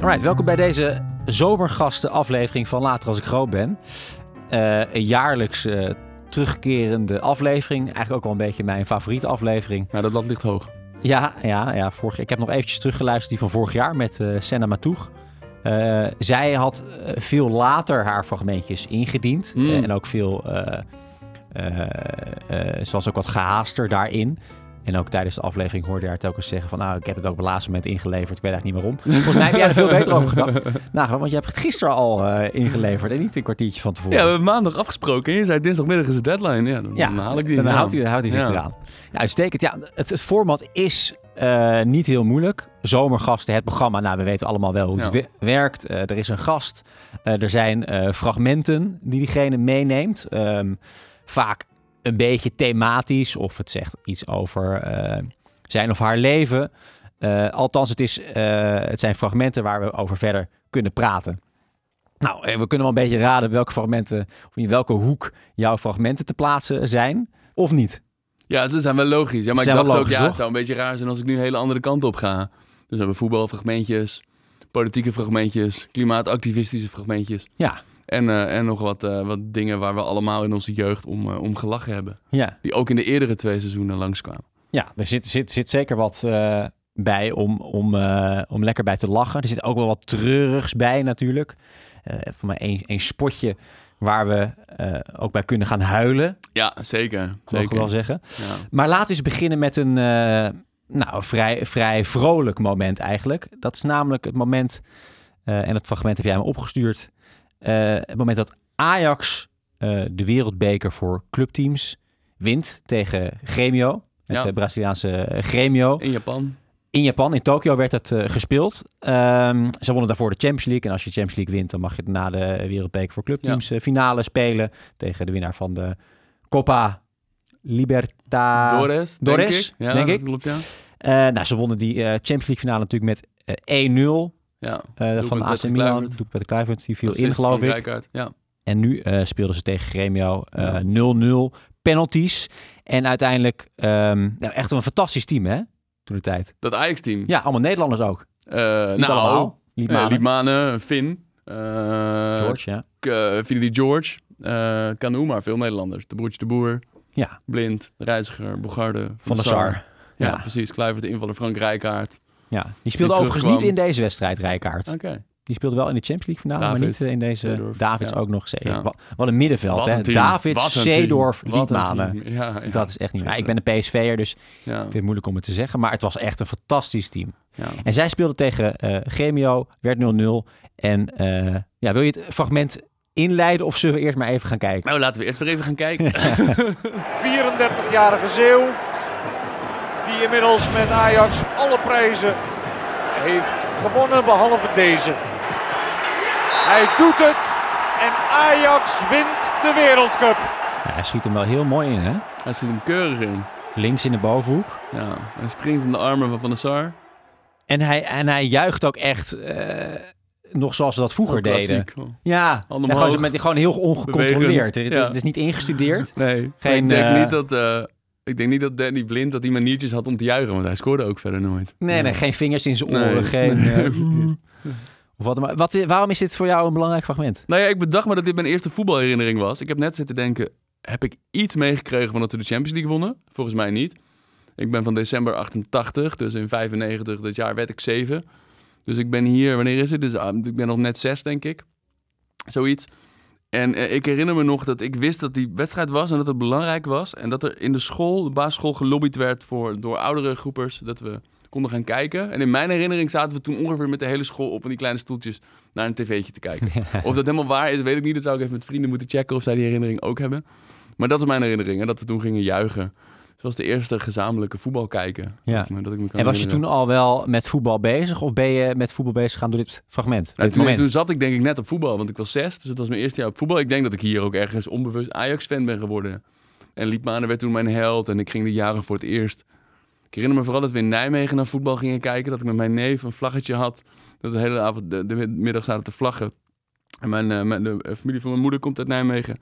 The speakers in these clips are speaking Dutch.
Alright, welkom bij deze zomergasten aflevering van Later als ik groot ben. Uh, een jaarlijks uh, terugkerende aflevering. Eigenlijk ook wel een beetje mijn favoriete aflevering. Ja, dat lat ligt hoog. Ja, ja, ja vorig, ik heb nog eventjes teruggeluisterd die van vorig jaar met uh, Senna Matoeg. Zij had veel later haar fragmentjes ingediend. Mm. en ook veel... ze was ook wat gehaaster daarin. En ook tijdens de aflevering hoorde je haar telkens zeggen van... nou, ik heb het ook op het laatste moment ingeleverd. Ik weet eigenlijk niet waarom. Volgens mij heb jij er veel beter over gedacht. Nou, want je hebt het gisteren al uh, ingeleverd en niet een kwartiertje van tevoren. Ja, we hebben maandag afgesproken. En je zei dinsdagmiddag is de deadline. Ja, dan, ja, dan haal ik die. Dan houdt hij, houdt hij zich ja. eraan. Ja, uitstekend. Ja, het, het format is uh, niet heel moeilijk. Zomergasten, het programma. Nou, we weten allemaal wel hoe ja. het werkt. Uh, er is een gast. er zijn fragmenten die diegene meeneemt. Um, vaak een beetje thematisch of het zegt iets over uh, zijn of haar leven. Uh, althans, het, is, uh, het zijn fragmenten waar we over verder kunnen praten. Nou, we kunnen wel een beetje raden welke fragmenten, of in welke hoek jouw fragmenten te plaatsen zijn, of niet. Ja, ze zijn wel logisch. Ja, maar ik dacht ook, ja, het zou een beetje raar zijn als ik nu een hele andere kant op ga. Dus we hebben voetbalfragmentjes, politieke fragmentjes, klimaatactivistische fragmentjes. Ja. En, uh, en nog wat, uh, wat dingen waar we allemaal in onze jeugd om, uh, om gelachen hebben. Ja. Die ook in de eerdere twee seizoenen langskwamen. Ja, er zit, zit, zit zeker wat bij om, om, om lekker bij te lachen. Er zit ook wel wat treurigs bij natuurlijk. voor mij één, één spotje waar we ook bij kunnen gaan huilen. Ja, zeker. Mogen zeker. we wel zeggen. Ja. Maar laten we eens beginnen met een nou, vrij, vrij vrolijk moment eigenlijk. Dat is namelijk het moment, en het fragment heb jij me opgestuurd... Uh, het moment dat Ajax uh, de wereldbeker voor clubteams wint tegen Gremio. Het Ja. Braziliaanse Gremio. In Japan. In Japan, in Tokio werd het uh, gespeeld. Um, ze wonnen daarvoor de Champions League. En als je Champions League wint, dan mag je na de wereldbeker voor clubteams ja. finale spelen. Tegen de winnaar van de Copa Libertadores. Dores, denk ik. Ja, denk ik. Klopt, ja. nou, ze wonnen die Champions League finale natuurlijk met 1-0. Ja, uh, van AC Milan, doe Peter Kluivert, die viel in geloof ik. Ja. En nu uh, speelden ze tegen Gremio 0-0 uh, penalties. En uiteindelijk um, nou, echt een fantastisch team hè, toen de tijd. Dat Ajax-team? Ja, allemaal Nederlanders ook. Uh, nou, allemaal. Liedmanen, uh, Liedmanen Finn. George, ja. Finidi George. Canoe, maar veel Nederlanders. De Broertje de Boer. Ja. Blind, Reiziger, Bogarde. Van, van de Sar. Ja, ja, precies. Kluivert, de invaller Frank Rijkaard. Ja, die speelde die overigens niet in deze wedstrijd, Rijkaard. Oké. Okay. Die speelde wel in de Champions League finale, David, maar niet in deze. Zeedorf, Davids ja. ook nog. Ja. Wat, wat, een middenveld, wat hè? een David, een Zeedorf, Liedmanen. Ja, ja. Dat is echt niet waar. Ik ben een PSV'er, dus ja. ik vind het moeilijk om het te zeggen. Maar het was echt een fantastisch team. Ja. En zij speelden tegen uh, Gremio, werd 0-0. En uh, ja, wil je het fragment inleiden of zullen we eerst maar even gaan kijken? Nou, laten we eerst weer even gaan kijken. 34-jarige Zeeuw, die inmiddels met Ajax alle prijzen heeft gewonnen, behalve deze. Hij doet het en Ajax wint de Wereldcup. Ja, hij schiet hem wel heel mooi in, hè? Hij zit hem keurig in. Links in de bovenhoek. Ja, hij springt in de armen van Van der Sar. En hij, en hij juicht ook echt uh, nog zoals ze dat vroeger oh, deden. Ja, ja gewoon, met, gewoon heel ongecontroleerd. Het, ja. het, is niet ingestudeerd. Nee, Geen, ik denk uh, niet dat... Uh, ik denk niet dat Danny Blind dat die maniertjes had om te juichen, want hij scoorde ook verder nooit. Nee, ja. nee geen vingers in zijn oren, nee. geen... Nee, of wat, maar wat, waarom is dit voor jou een belangrijk fragment? Nou ja, ik bedacht me dat dit mijn eerste voetbalherinnering was. Ik heb net zitten denken, heb ik iets meegekregen van dat we de Champions League wonnen? Volgens mij niet. Ik ben van december 88, dus in 95, dat jaar werd ik 7. Dus ik ben hier, wanneer is het? Dus, uh, ik ben nog net 6, denk ik. Zoiets. En uh, ik herinner me nog dat ik wist dat die wedstrijd was en dat het belangrijk was. En dat er in de school, de basisschool, gelobbyd werd voor, door oudere groepers. Dat we konden gaan kijken. En in mijn herinnering zaten we toen ongeveer met de hele school op van die kleine stoeltjes naar een tv'tje te kijken. of dat helemaal waar is, weet ik niet. Dat zou ik even met vrienden moeten checken of zij die herinnering ook hebben. Maar dat is mijn herinnering. En dat we toen gingen juichen. Het was de eerste gezamenlijke voetbal kijken. Ja. Me, dat ik me kan en was je toen al wel met voetbal bezig? Of ben je met voetbal bezig gaan door dit fragment? Nou, dit toen, zat ik denk ik net op voetbal, want ik was zes. Dus het was mijn eerste jaar op voetbal. Ik denk dat ik hier ook ergens onbewust Ajax-fan ben geworden. En Liedmanen werd toen mijn held. En ik ging de jaren voor het eerst. Ik herinner me vooral dat we in Nijmegen naar voetbal gingen kijken. Dat ik met mijn neef een vlaggetje had. Dat we de hele avond, de, de middag zaten te vlaggen. En mijn, uh, mijn, de familie van mijn moeder komt uit Nijmegen.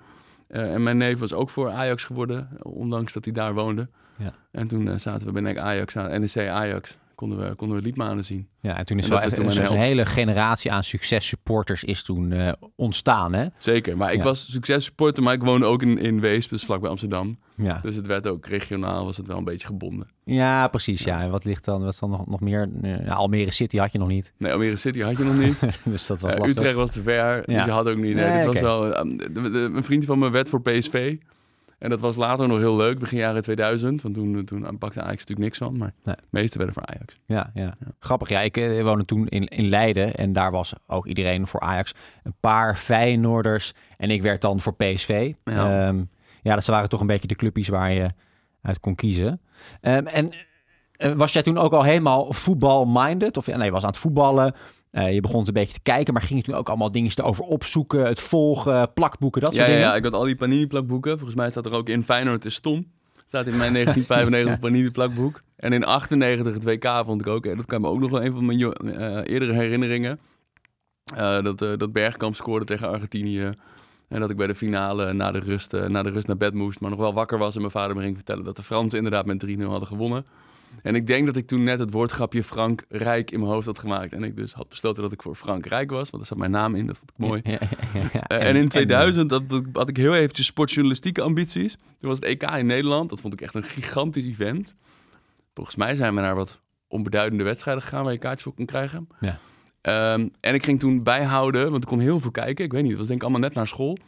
Eh, en mijn neef was ook voor Ajax geworden, ondanks dat hij daar woonde. Ja. En toen eh, zaten we bij NEC Ajax, aan NEC Ajax, konden we, konden we Liedmanen zien. Ja, en toen is En wel echt toen een, een hele generatie aan successupporters is toen eh, ontstaan, hè? Zeker, maar ik Ja. was successupporter, maar ik woonde ook in, in Weesp, dus vlakbij Amsterdam. Ja, Dus het werd ook regionaal, was het wel een beetje gebonden. ja precies. Ja. En wat ligt dan, wat is dan nog, nog meer? Ja, Almere City had je nog niet. Nee, Almere City had je nog niet. dus dat was lastig. Utrecht was te ver, dus Ja. je had ook niet. Nee, Nee, dit was wel, de- de- een vriend van me werd voor PSV. En dat was later nog heel leuk, begin jaren 2000. Want toen, toen pakte Ajax natuurlijk niks van. Maar Nee. de meeste werden voor Ajax. Ja, ja. Grappig. Ja, ik eh, woonde toen in, in Leiden en daar was ook iedereen voor Ajax. Een paar Feyenoorders en ik werd dan voor PSV. Ja. Ehm, ja, dat waren toch een beetje de clubjes waar je uit kon kiezen. Ehm, en eh, was jij toen ook al helemaal voetbal-minded? Of nee, je was aan het voetballen. Eh, je begon het een beetje te kijken, maar ging je toen ook allemaal dingen erover opzoeken, het volgen, plakboeken, dat Ja, soort ja, dingen? ja, ik had al die Panini-plakboeken. Volgens mij staat er ook in Feyenoord is stom. Staat in mijn 1995 Panini-plakboek. En in 98 het WK vond ik ook. Dat kan me ook nog wel een van mijn eh, eerdere herinneringen. Eh, dat, dat Bergkamp scoorde tegen Argentinië. En dat ik bij de finale na de, rust, na de rust naar bed moest. Maar nog wel wakker was. En mijn vader me ging vertellen dat de Fransen inderdaad met 3-0 hadden gewonnen. En ik denk dat ik toen net het woordgrapje Frank Rijk in mijn hoofd had gemaakt. En ik dus had besloten dat ik voor Frank Rijk was. Want daar zat mijn naam in. Dat vond ik mooi. Ja, ja, ja, ja. Eh, en, in 2000 dat, dat had ik heel eventjes sportjournalistieke ambities. Toen was het EK in Nederland. Dat vond ik echt een gigantisch event. Volgens mij zijn we naar wat onbeduidende wedstrijden gegaan waar je kaartjes voor kon krijgen. Ja. Ehm, en ik ging toen bijhouden, want ik kon heel veel kijken. Ik weet niet, het was denk ik allemaal net naar school.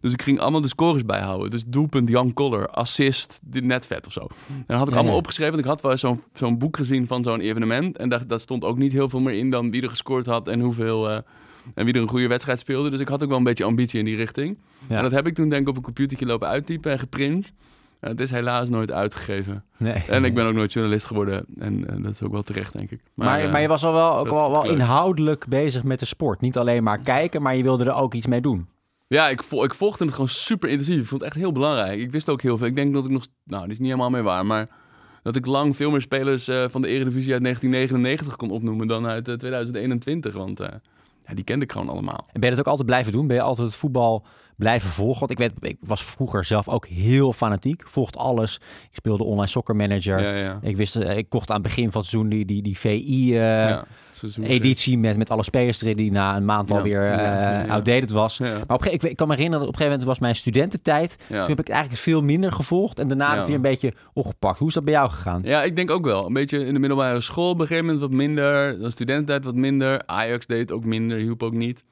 Dus ik ging allemaal de scores bijhouden. Dus doelpunt Jan Koller, assist, netvet of zo. En dat had ik Ja, allemaal ja. opgeschreven. Want ik had wel eens zo'n zo'n boek gezien van zo'n evenement. En daar, daar stond ook niet heel veel meer in dan wie er gescoord had en hoeveel... eh, en wie er een goede wedstrijd speelde. Dus ik had ook wel een beetje ambitie in die richting. Ja. En dat heb ik toen denk ik op een computertje lopen uittypen en geprint. Eh, het is helaas nooit uitgegeven. Nee. En ik ben ook nooit journalist geworden. En eh, dat is ook wel terecht, denk ik. Maar, eh, maar je was al wel, ook wel, wel inhoudelijk bezig met de sport. Niet alleen maar kijken, maar je wilde er ook iets mee doen. Ja, ik, vol, ik volgde het gewoon super intensief. Ik vond het echt heel belangrijk. Ik wist ook heel veel. Ik denk dat ik nog... Nou, die is niet helemaal mee waar, maar... Dat ik lang veel meer spelers eh, van de Eredivisie uit 1999 kon opnoemen dan uit eh, 2021. Want eh, ja, die kende ik gewoon allemaal. En ben je dat ook altijd blijven doen? Ben je altijd het voetbal blijven volgen? Want ik, weet, ik was vroeger zelf ook heel fanatiek. Volgde alles. Ik speelde online soccer manager. Ja, ja. Ik, wist, eh, ik kocht aan het begin van het seizoen die, die, die VI... eh, met, met alle spelers erin die na een maand alweer ja. outdated was. Maar op ik, ik kan me herinneren dat op een gegeven moment was mijn studententijd. Toen heb ik eigenlijk veel minder gevolgd en daarna heb ik weer een beetje opgepakt. Hoe is dat bij jou gegaan? Ja, ik denk ook wel. Een beetje in de middelbare school op een gegeven moment wat minder. De studententijd wat minder. Ajax deed ook minder, hielp ook niet.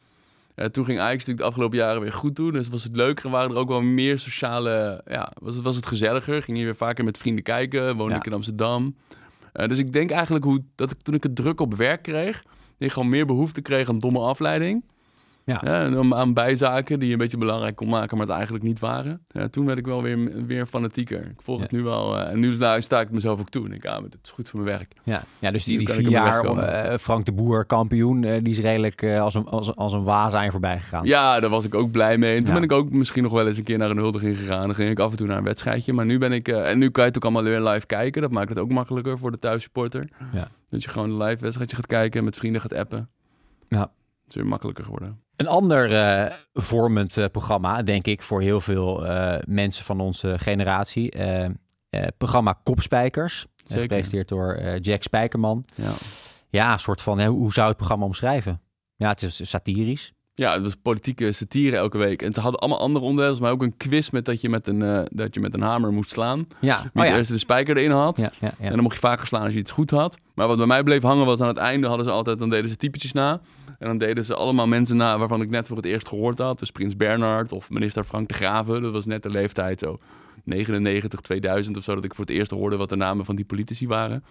Eh, toen ging Ajax natuurlijk de afgelopen jaren weer goed doen. Dus was het leuker. Er waren er ook wel meer sociale... Ja, was het, was het gezelliger. Ging je weer vaker met vrienden kijken. Woonde Ja. ik in Amsterdam. Eh, dus ik denk eigenlijk hoe, dat ik toen ik het druk op werk kreeg... ik gewoon meer behoefte kreeg aan domme afleiding. Ja. dan aan bijzaken die je een beetje belangrijk kon maken, maar het eigenlijk niet waren. Ja, toen werd ik wel weer, weer fanatieker. Ik volg het nu wel. eh, en nu sta sta ik mezelf ook toe. En ik, ja, maar dit is goed voor mijn werk. Ja, ja dus die, vier jaar eh, Frank de Boer kampioen, eh, die is redelijk als, een, als, als een waas aan je voorbij gegaan. Ja, daar was ik ook blij mee. En toen Ja. ben ik ook misschien nog wel eens een keer naar een huldiging gegaan. Dan ging ik af en toe naar een wedstrijdje. Maar nu ben ik... en nu kan je het ook allemaal weer live kijken. Dat maakt het ook makkelijker voor de thuissupporter. Ja. Dat je gewoon een live wedstrijdje gaat kijken en met vrienden gaat appen. Ja. Het is weer makkelijker geworden. Een ander eh, vormend eh, programma, denk ik, voor heel veel eh, mensen van onze generatie. programma Kopspijkers. Gepresenteerd door Jack Spijkerman. Ja. Ja, een soort van, hè, hoe zou je het programma omschrijven? Ja, het is satirisch. Ja, het was politieke satire elke week. En ze hadden allemaal andere onderdelen. Maar ook een quiz met dat je met een, dat je met een hamer moest slaan. Ja, Wie oh, ja. eerst de spijker erin had. Ja, ja, ja. En dan mocht je vaker slaan als je iets goed had. Maar wat bij mij bleef hangen was aan het einde hadden ze altijd, dan deden ze typetjes na. En dan deden ze allemaal mensen na waarvan ik net voor het eerst gehoord had. Dus Prins Bernhard of minister Frank de Graven. Dat was net de leeftijd zo 99, 2000 of zo. Dat ik voor het eerst hoorde wat de namen van die politici waren.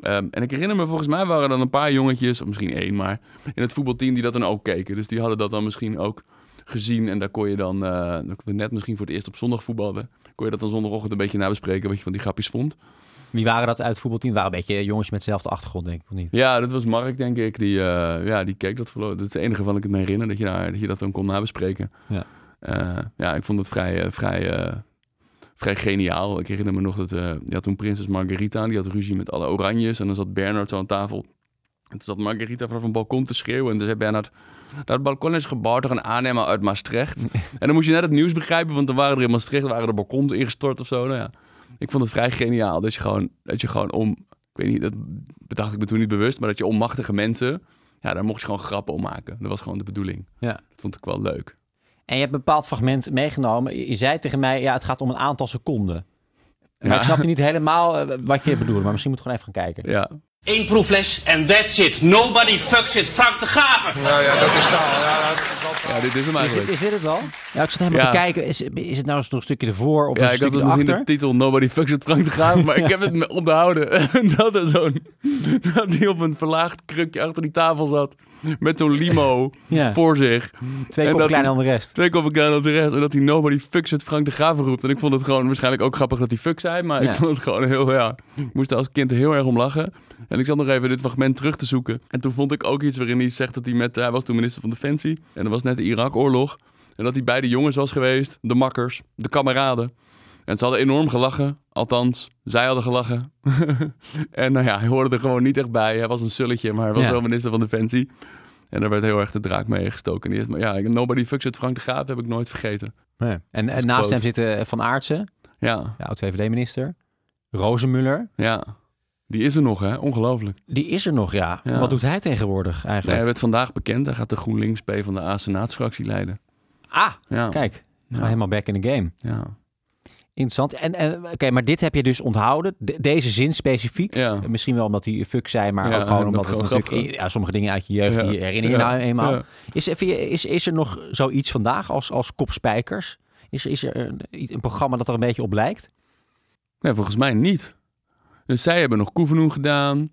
Ehm, en ik herinner me, volgens mij waren er dan een paar jongetjes, of misschien één maar, in het voetbalteam die dat dan ook keken. Dus die hadden dat dan misschien ook gezien. En daar kon je dan, eh, we net misschien voor het eerst op zondag voetbalden, kon je dat dan zondagochtend een beetje nabespreken wat je van die grapjes vond. Wie waren dat uit het voetbalteam? Waren een beetje jongens met dezelfde achtergrond, denk ik, of niet? Ja, dat was Mark, denk ik. Die, eh, ja, die keek dat. Dat is het enige van ik het me herinner, dat je, daar, dat je dat dan kon nabespreken. Ja. Eh, ja, ik vond het vrij, eh, vrij, vrij geniaal. Ik herinner me nog dat, je had toen prinses Margarita, die had ruzie met alle oranjes. En dan zat Bernard zo aan tafel. toen zat Margarita vanaf een balkon te schreeuwen. En toen zei Bernard, dat balkon is gebouwd door een aannemer uit Maastricht. en dan moest je net het nieuws begrijpen, want dan waren er in Maastricht waren de balkons ingestort of zo. Nou ja, ik vond het vrij geniaal dat je gewoon, dat je gewoon om, ik weet niet, dat bedacht ik me toen niet bewust, maar dat je onmachtige mensen, ja, daar mocht je gewoon grappen om maken. Dat was gewoon de bedoeling. Ja. Dat vond ik wel leuk. En je hebt een bepaald fragment meegenomen. Je- zei tegen mij, ja, het gaat om een aantal seconden. Maar Ja. ik snapte niet helemaal eh, wat je bedoelde. Maar misschien moet ik gewoon even gaan kijken. Ja, Eén proefles en that's it. Nobody fucks it. Frank de Graven. Nou ja, dat is taal. Ja, dat- ja dit is hem eigenlijk. is dit het al? Ja, ik zat helemaal Ja. te kijken. Is, is het nou eens nog een stukje ervoor of Ja, een ik had stukje het misschien erachter? de titel Nobody Fucks It Frank de Graaf, maar ik heb het me onthouden. dat er zo'n, dat die op een verlaagd krukje achter die tafel zat, met zo'n limo Ja. voor zich. Twee En koppen kleiner dan de rest. Twee koppen kleiner dan de rest. En dat hij Nobody Fucks It Frank de Graaf roept. En ik vond het gewoon waarschijnlijk ook grappig dat hij fuck zei, maar ik vond het gewoon heel, ja. Ik moest er als kind heel erg om lachen. En ik zat nog even dit fragment terug te zoeken. En toen vond ik ook iets waarin hij zegt dat hij met, hij was toen minister van Defensie. En er was net de Irak-oorlog. En dat hij bij de jongens was geweest, de makkers, de kameraden. En ze hadden enorm gelachen. Althans, zij hadden gelachen. en nou ja, hij hoorde er gewoon niet echt bij. Hij was een sulletje, maar hij was Ja. wel minister van Defensie. En daar werd heel erg de draak mee gestoken. Maar ja, Nobody Fucks It Frank de Graaf heb ik nooit vergeten. Nee. En, naast hem zitten Van Aartsen, Ja, de oud-VVD-minister. Rozenmuller. ja. Die is er nog, hè? Ongelooflijk. Die is er nog, ja. Ja. Wat doet hij tegenwoordig Nee, eigenlijk? hij werd vandaag bekend. Hij gaat de GroenLinks P van de A Senaatsfractie leiden. Ah, Ja, kijk. Ja. Nou, helemaal back in the game. ja. Interessant. En, en oké, maar dit heb je dus onthouden. De- deze zin specifiek. Ja. Misschien wel omdat hij fuck zei, maar Ja, ook gewoon dat omdat het natuurlijk grappig. ja, sommige dingen uit je jeugd die herinner je Ja. nou eenmaal. Is, is, is er nog zoiets vandaag als, als kopspijkers? Is er, is er een, een programma dat er een beetje op lijkt? Nee, volgens mij niet. Dus zij hebben nog Koevenoen gedaan.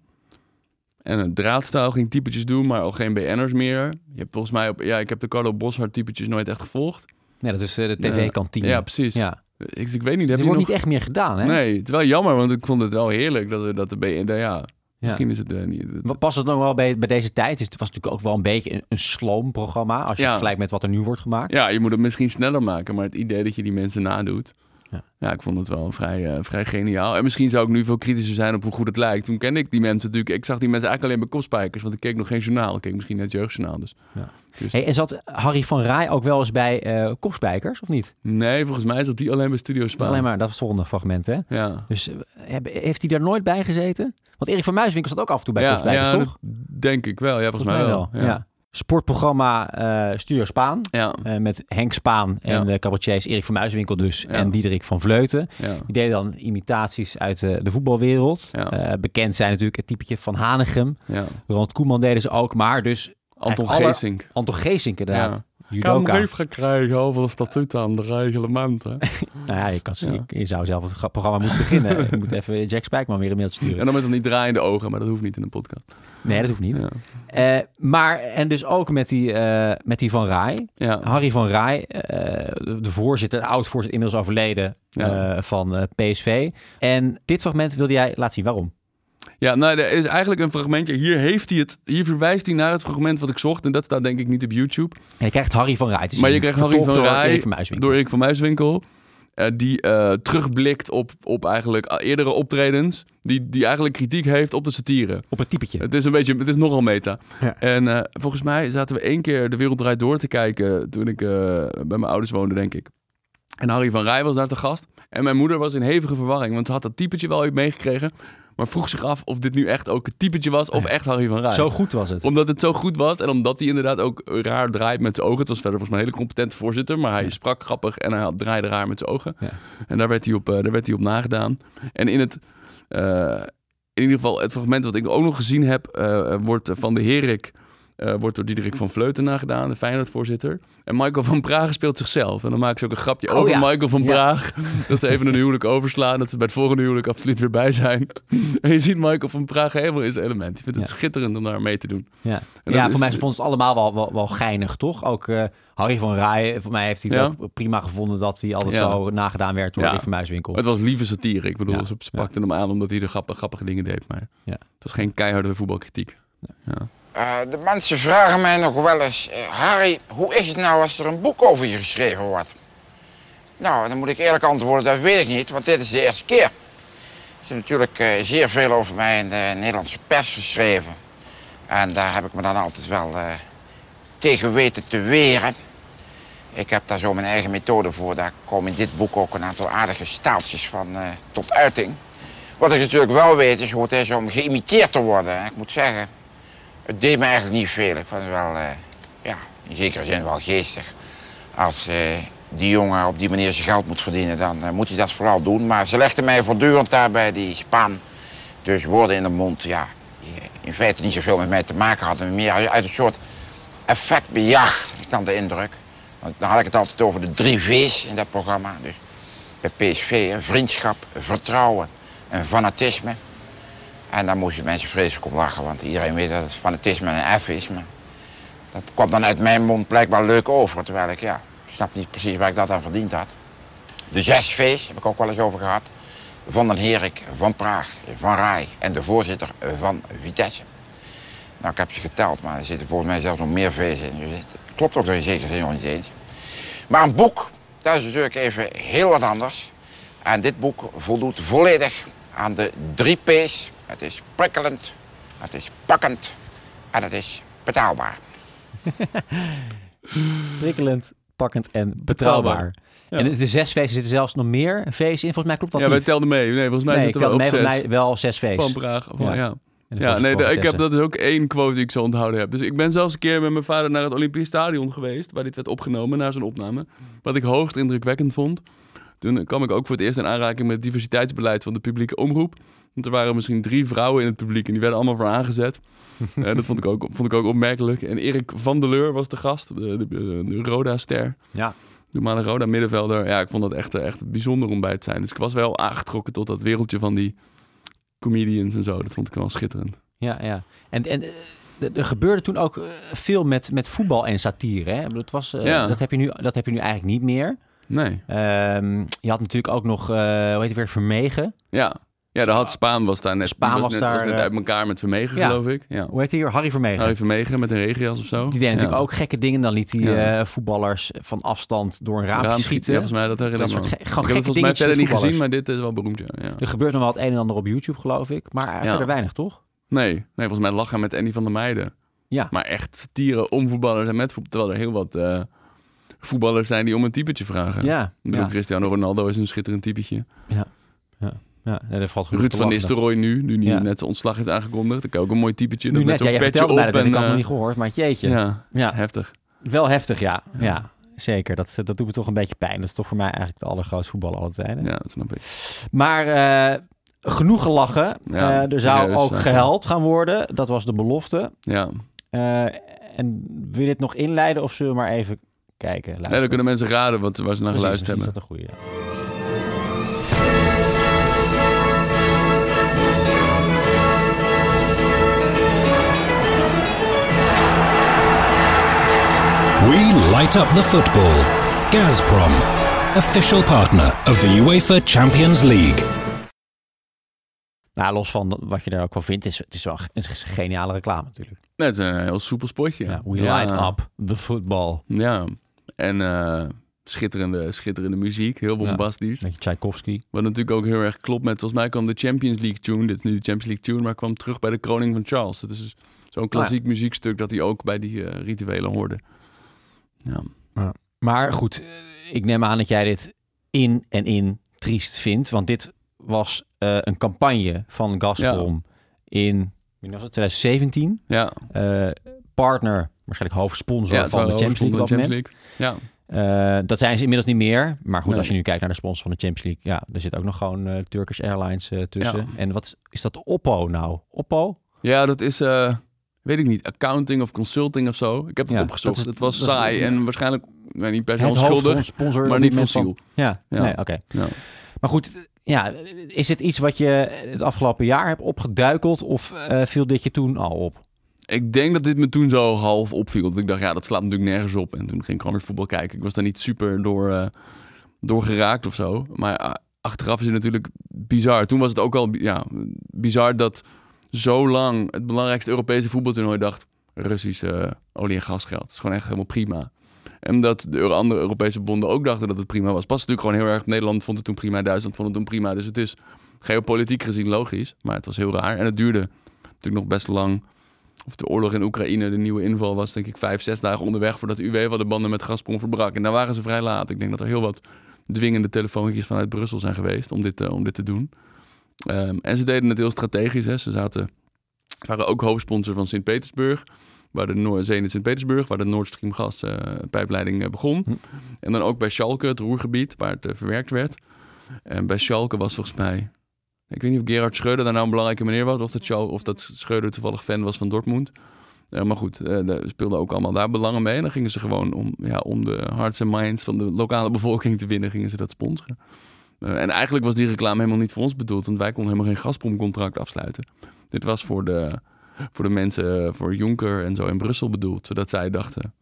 En het draadstaal ging typetjes doen, maar al geen BN'ers meer. Je hebt volgens mij op... Ja, ik heb de Carlo Boshart typetjes nooit echt gevolgd. Nee, dat is eh, de tv-kantine. Ja, precies. Ja. Ik, ik weet niet, Het je wordt nog... niet echt meer gedaan, hè? Nee, het is wel jammer, want ik vond het wel heerlijk dat, we- dat de BN... Ja, Ja. misschien is het eh, niet... het- Past het nog wel bij, bij deze tijd? Het was natuurlijk ook wel een beetje een, een sloomprogramma. Als je Ja. het vergelijkt met wat er nu wordt gemaakt. Ja, je moet het misschien sneller maken, maar het idee dat je die mensen nadoet. Ja. Ja, ik vond het wel vrij, eh, vrij geniaal. En misschien zou ik nu veel kritischer zijn op hoe goed het lijkt. Toen kende ik die mensen natuurlijk. Ik zag die mensen eigenlijk alleen bij kopspijkers, want ik keek nog geen journaal. Ik keek misschien net jeugdjournaal. Dus. Ja. Dus- Hey, en zat Harry van Rij ook wel eens bij eh kopspijkers, of niet? Nee, volgens mij zat die alleen bij Studio Spa. Alleen maar, dat is het volgende fragment, hè? Ja. Dus eh, heeft hij daar nooit bij gezeten? Want Erik van Muiswinkel zat ook af en toe bij ja, kopspijkers, ja, toch? denk ik wel. Ja, volgens, mij wel. Ja. Ja. Sportprogramma eh, Studio Spaan. Ja. eh, met Henk Spaan en Ja. de cabaretiers Erik van Muiswinkel dus. Ja. En Diederik van Vleuten. Die deden dan imitaties uit eh, de voetbalwereld. Bekend zijn natuurlijk het typetje van Hanegem. Ronald Koeman deden ze ook. Maar dus Anton alle- Geesink. Anton Geesink inderdaad. Ik heb een brief gekregen over de statuten en de reglementen. Nou ja, je, kan, Ja. je, je zou zelf het gra- programma moeten beginnen. je moet even Jack Spijkman weer een mailtje sturen. en dan met dan niet draaiende ogen, maar dat hoeft niet in een podcast. Nee, dat hoeft niet. Ja. Eh, maar, en dus ook met die, eh, met die Van Rij. Ja. Harry van Rij, eh, de voorzitter, de oud-voorzitter, inmiddels overleden Ja. eh, van eh, PSV. En dit fragment wilde jij laten zien. Waarom? Ja, nou, er is eigenlijk een fragmentje. Hier, heeft hij het, hier verwijst hij naar het fragment wat ik zocht. En dat staat denk ik niet op YouTube. En je krijgt Harry van Rij te zien. Maar je krijgt Harry van Rij Erik van Muiswinkel. door Erik van Muiswinkel. eh, die eh, terugblikt op, op eigenlijk eerdere optredens. Die, die eigenlijk kritiek heeft op de satire. Op het typetje. Het is een beetje, het is nogal meta. Ja. En eh, volgens mij zaten we één keer De Wereld Draait Door te kijken. Toen ik bij mijn ouders woonde, denk ik. En Harry van Rij was daar te gast. En mijn moeder was in hevige verwarring. Want ze had dat typetje wel meegekregen. Maar vroeg zich af of dit nu echt ook het typetje was. Of echt Harry van Rij. Zo goed was het. Omdat het zo goed was. En omdat hij inderdaad ook raar draait met zijn ogen. Het was verder volgens mij een hele competente voorzitter. Maar hij sprak grappig en hij had- draaide raar met zijn ogen. Ja. En daar werd, hij op, eh, daar werd hij op nagedaan. En in het... eh, in ieder geval, het fragment wat ik ook nog gezien heb, eh, wordt van de Herik. Eh, wordt door Diederik van Vleuten nagedaan, de Feyenoord-voorzitter. En Michael van Praag speelt zichzelf. En dan maken ze ook een grapje Oh, over ja. Michael van Ja. Praag. Dat ze even een huwelijk overslaan. Dat ze bij het volgende huwelijk absoluut weer bij zijn. En je ziet Michael van Praag helemaal in zijn element. Ik vind het Ja. schitterend om daar mee te doen. Ja, ja voor mij vonden ze het allemaal wel, wel, wel geinig, toch? Ook eh, Harry van Rij, voor mij heeft hij het ook prima gevonden dat hij Ja. zo nagedaan werd door Ja. Erik van Muiswinkel. Het was lieve satire. Ik bedoel, ze pakten hem aan omdat hij de grappige, grappige dingen deed. Maar Ja. het was geen keiharde voetbalkritiek. Ja. Eh, de mensen vragen mij nog wel eens, eh, Harry, hoe is het nou als er een boek over je geschreven wordt? Nou, dan moet ik eerlijk antwoorden, dat weet ik niet, want dit is de eerste keer. Er is natuurlijk eh, zeer veel over mij in de Nederlandse pers geschreven. En daar heb ik me dan altijd wel tegen weten te weren. Ik heb daar zo mijn eigen methode voor. Daar komen in dit boek ook een aantal aardige staaltjes van tot uiting. Wat ik natuurlijk wel weet is hoe het is om geïmiteerd te worden. Ik moet zeggen, het deed me eigenlijk niet veel. Ik vond het wel, eh, ja, in zekere zin wel geestig. Als eh, die jongen op die manier zijn geld moet verdienen, dan eh, moet hij dat vooral doen. Maar ze legden mij voortdurend daar bij die spaan. Dus woorden in de mond, ja, die in feite niet zoveel met mij te maken hadden. Meer uit een soort effectbejag, heb ik dan de indruk. Want dan had ik het altijd over de drie V's in dat programma. Dus bij PSV, vriendschap, vertrouwen en fanatisme. En daar moesten mensen vreselijk op lachen, want iedereen weet dat het fanatisme een F is. Maar dat kwam dan uit mijn mond blijkbaar leuk over, terwijl ik, ja, snap niet precies waar ik dat aan verdiend had. De zes V's heb ik ook wel eens over gehad. Van den Herik, Van Praag, Van Rij en de voorzitter van Vitesse. Nou, ik heb ze geteld, maar er zitten volgens mij zelfs nog meer V's in. Dus het klopt ook in zekere zin nog niet eens. Maar een boek, dat is natuurlijk even heel wat anders. En dit boek voldoet volledig aan de drie P's. Het is prikkelend, het is pakkend en het is betaalbaar. Prikkelend, pakkend en betrouwbaar. Ja. En de zes feesten zitten zelfs nog meer feesten in. Volgens mij klopt dat ja, wij niet. telden mee. Nee, volgens mij nee, zitten we telde op mee, zes. mij wel zes feesten. Van Praag. Van, Ja. ja. Ja, nee, de- ik heb dat is ook één quote die ik zo onthouden heb. Dus ik ben zelfs een keer met mijn vader naar het Olympisch Stadion geweest, waar dit werd opgenomen, naar zijn opname. Wat ik hoogst indrukwekkend vond. Toen kwam ik ook voor het eerst in aanraking met het diversiteitsbeleid van de publieke omroep. Want er waren misschien drie vrouwen in het publiek en die werden allemaal voor aangezet. Eh, dat vond ik, ook, vond ik ook opmerkelijk. En Erik van der Leur was de gast, de, de, de Roda-ster. Ja. Normale Roda middenvelder. Ja, ik vond dat echt, echt bijzonder om bij te zijn. Dus ik was wel aangetrokken tot dat wereldje van die comedians en zo. Dat vond ik wel schitterend. Ja, ja. En, en eh, er gebeurde toen ook eh, veel met, met voetbal en satire. Hè? Het was, eh, Ja. dat, heb je nu, dat heb je nu eigenlijk niet meer. Nee. Ehm, je had natuurlijk ook nog, eh hoe heet het weer, Vermegen. Ja. Ja, de had Spaan was daar net. Spaan was net, daar, net eh, uit elkaar met Vermegen, ja. geloof ik. Ja. Hoe heet hij hier? Harry Vermegen. Harry Vermegen met een regenjas of zo. Die deed natuurlijk ja. ook gekke dingen. Dan liet hij Ja. eh, voetballers van afstand door een Raam schieten. Ja, volgens mij dat herinner Dat ik me. soort ge- gewoon ik heb het mij verder niet gezien, maar dit is wel beroemd, ja. ja. Er gebeurt nog wel het een en ander op YouTube, geloof ik. Maar Ja. verder weinig, toch? Nee, nee, volgens mij lachen met Andy van der Meijden. Ja. Maar echt satire om voetballers en met voetbal. Terwijl er heel wat eh, voetballers zijn die om een typetje vragen. Ja. Ik bedoel, ja. Cristiano Ronaldo is een schitterend typetje. ja. Nee, dat valt genoeg Ruud van. Nistelrooy nu, nu die Ja. net zijn ontslag heeft aangekondigd. Ik ook een mooi typetje. Nu net, met ja, jij vertelde op dat heb ik en, allemaal eh, niet gehoord. Maar jeetje. Ja, Ja, heftig. wel heftig, ja. ja. zeker. Dat, dat doet me toch een beetje pijn. Dat is toch voor mij eigenlijk de allergrootste voetballer aller tijden. Ja, dat snap ik. Maar eh, genoeg gelachen. Ja, Eh, er zou ook eh, gehuild gaan worden. Dat was de belofte. Ja. En wil je dit nog inleiden of zullen we maar even kijken? Nee, dan kunnen mensen raden wat, waar ze naar Precies, geluisterd hebben. is dat een goede. We light up the football. Gazprom, official partner of the UEFA Champions League. Nou, los van wat je daar ook van vindt, is, het is wel een geniale reclame natuurlijk. Het is een heel soepel spotje. Ja, we Ja. light up the football. Ja, en eh, schitterende, schitterende muziek, heel bombastisch. Met Tchaikovsky. Wat natuurlijk ook heel erg klopt met, volgens mij kwam de Champions League tune, dit is nu de Champions League tune, maar kwam terug bij de kroning van Charles. Dat is dus zo'n klassiek muziekstuk dat hij ook bij die eh, rituelen hoorde. Ja. Maar goed, ik neem aan dat jij dit in en in triest vindt. Want dit was eh, een campagne van Gazprom in was het, 2017. Ja, Eh, partner, waarschijnlijk hoofdsponsor ja van de Champions League. Champions League. Ja, Eh, dat zijn ze inmiddels niet meer. Maar goed, Nee. als je nu kijkt naar de sponsor van de Champions League, ja, er zit ook nog gewoon Turkish Airlines tussen. Ja. En wat is dat Oppo nou? Oppo? ja dat is, weet ik niet, accounting of consulting of zo. Ik heb het Ja, opgezocht. dat is- het was dat is- saai en waarschijnlijk nou, niet per se onschuldig, maar niet fossiel. van- Ja, Ja. nee, oké. Ja. Maar goed, ja, is het iets wat je het afgelopen jaar hebt opgeduikeld of eh, viel dit je toen al op? Ik denk dat dit me toen zo half opviel. Dat ik dacht, ja, dat slaat natuurlijk nergens op. En toen ging ik gewoon weer voetbal kijken. Ik was daar niet super door, eh, door geraakt of zo. Maar ah, achteraf is het natuurlijk bizar. Toen was het ook al ja, bizar dat zo lang het belangrijkste Europese voetbaltoernooi dacht... Russisch eh, olie- en gasgeld. Dat is gewoon echt helemaal prima. En dat de andere Europese bonden ook dachten dat het prima was. Pas natuurlijk gewoon heel erg... Nederland vond het toen prima, Duitsland vond het toen prima. Dus het is geopolitiek gezien logisch. Maar het was heel raar. En het duurde natuurlijk nog best lang of de oorlog in Oekraïne, de nieuwe inval, was denk ik vijf, zes dagen onderweg voordat UEFA de banden met Gazprom verbrak. En daar waren ze vrij laat. Ik denk dat er heel wat dwingende telefoontjes vanuit Brussel zijn geweest om dit, uh, om dit te doen. Um, en ze deden het heel strategisch. Hè. Ze zaten, waren ook hoofdsponsor van Sint-Petersburg waar de Noord Zenit Sint-Petersburg, waar de Nord Stream gaspijpleiding uh, begon. Hm. En dan ook bij Schalke, het roergebied, waar het uh, verwerkt werd. En bij Schalke was volgens mij, ik weet niet of Gerhard Schreuder daar nou een belangrijke meneer was, of dat, of dat Schreuder toevallig fan was van Dortmund. Uh, maar goed, uh, daar speelden ook allemaal daar belangen mee. En dan gingen ze gewoon om, ja, om de hearts en minds van de lokale bevolking te winnen, gingen ze dat sponsoren. Uh, en eigenlijk was die reclame helemaal niet voor ons bedoeld, want wij konden helemaal geen Gazprom-contract afsluiten. Dit was voor de, voor de mensen, voor Jonker en zo in Brussel bedoeld. Zodat zij dachten,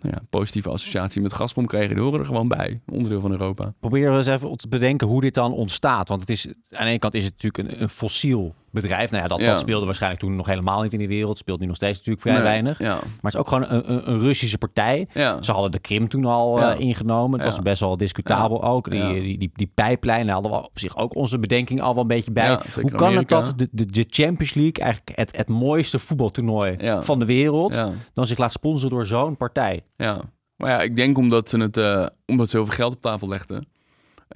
nou ja, positieve associatie met Gazprom kregen. Die horen er gewoon bij, onderdeel van Europa. Proberen we eens even te bedenken hoe dit dan ontstaat. Want het is, aan de ene kant is het natuurlijk een, een fossiel bedrijf. Nou ja dat, dat, speelde waarschijnlijk toen nog helemaal niet in de wereld. Speelt nu nog steeds natuurlijk vrij weinig. Ja. Maar het is ook gewoon een, een, een Russische partij. Ze hadden de Krim toen al uh, ingenomen. Het was best wel discutabel ook. Die, die, die, die, pijplijnen hadden we op zich ook onze bedenking al wel een beetje bij. Hoe kan Amerika. het dat de, de, de, Champions League, eigenlijk het, het mooiste voetbaltoernooi van de wereld, dan zich laat sponsoren door zo'n partij? Ja, maar ja, ik denk omdat ze, het, uh, omdat ze heel veel geld op tafel legden.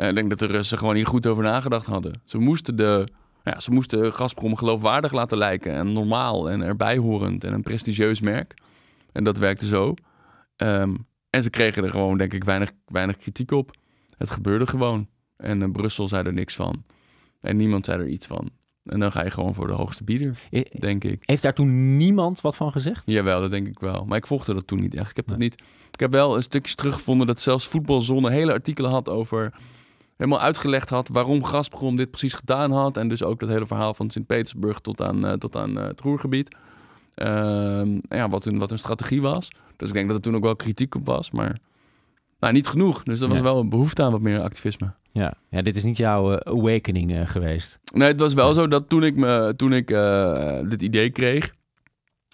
Uh, ik denk dat de Russen gewoon hier goed over nagedacht hadden. Ze moesten de ja, ze moesten Gazprom geloofwaardig laten lijken en normaal en erbij horend en een prestigieus merk. En dat werkte zo. Um, en ze kregen er gewoon, denk ik, weinig, weinig kritiek op. Het gebeurde gewoon. En uh, Brussel zei er niks van. En niemand zei er iets van. En dan ga je gewoon voor de hoogste bieder, denk ik. Heeft daar toen niemand wat van gezegd? Jawel, dat denk ik wel. Maar ik volgde dat toen niet echt. Ik heb, dat niet, ik heb wel een stukje teruggevonden dat zelfs Voetbalzone hele artikelen had over helemaal uitgelegd had waarom Gazprom dit precies gedaan had. En dus ook dat hele verhaal van Sint-Petersburg tot aan, uh, tot aan uh, het Roergebied. Uh, ja, wat, hun, wat hun strategie was. Dus ik denk dat er toen ook wel kritiek op was, maar nou, niet genoeg. Dus er was ja. wel een behoefte aan wat meer activisme. Ja, ja dit is niet jouw uh, awakening geweest. Nee, het was wel ja. zo dat toen ik, me, toen ik dit idee kreeg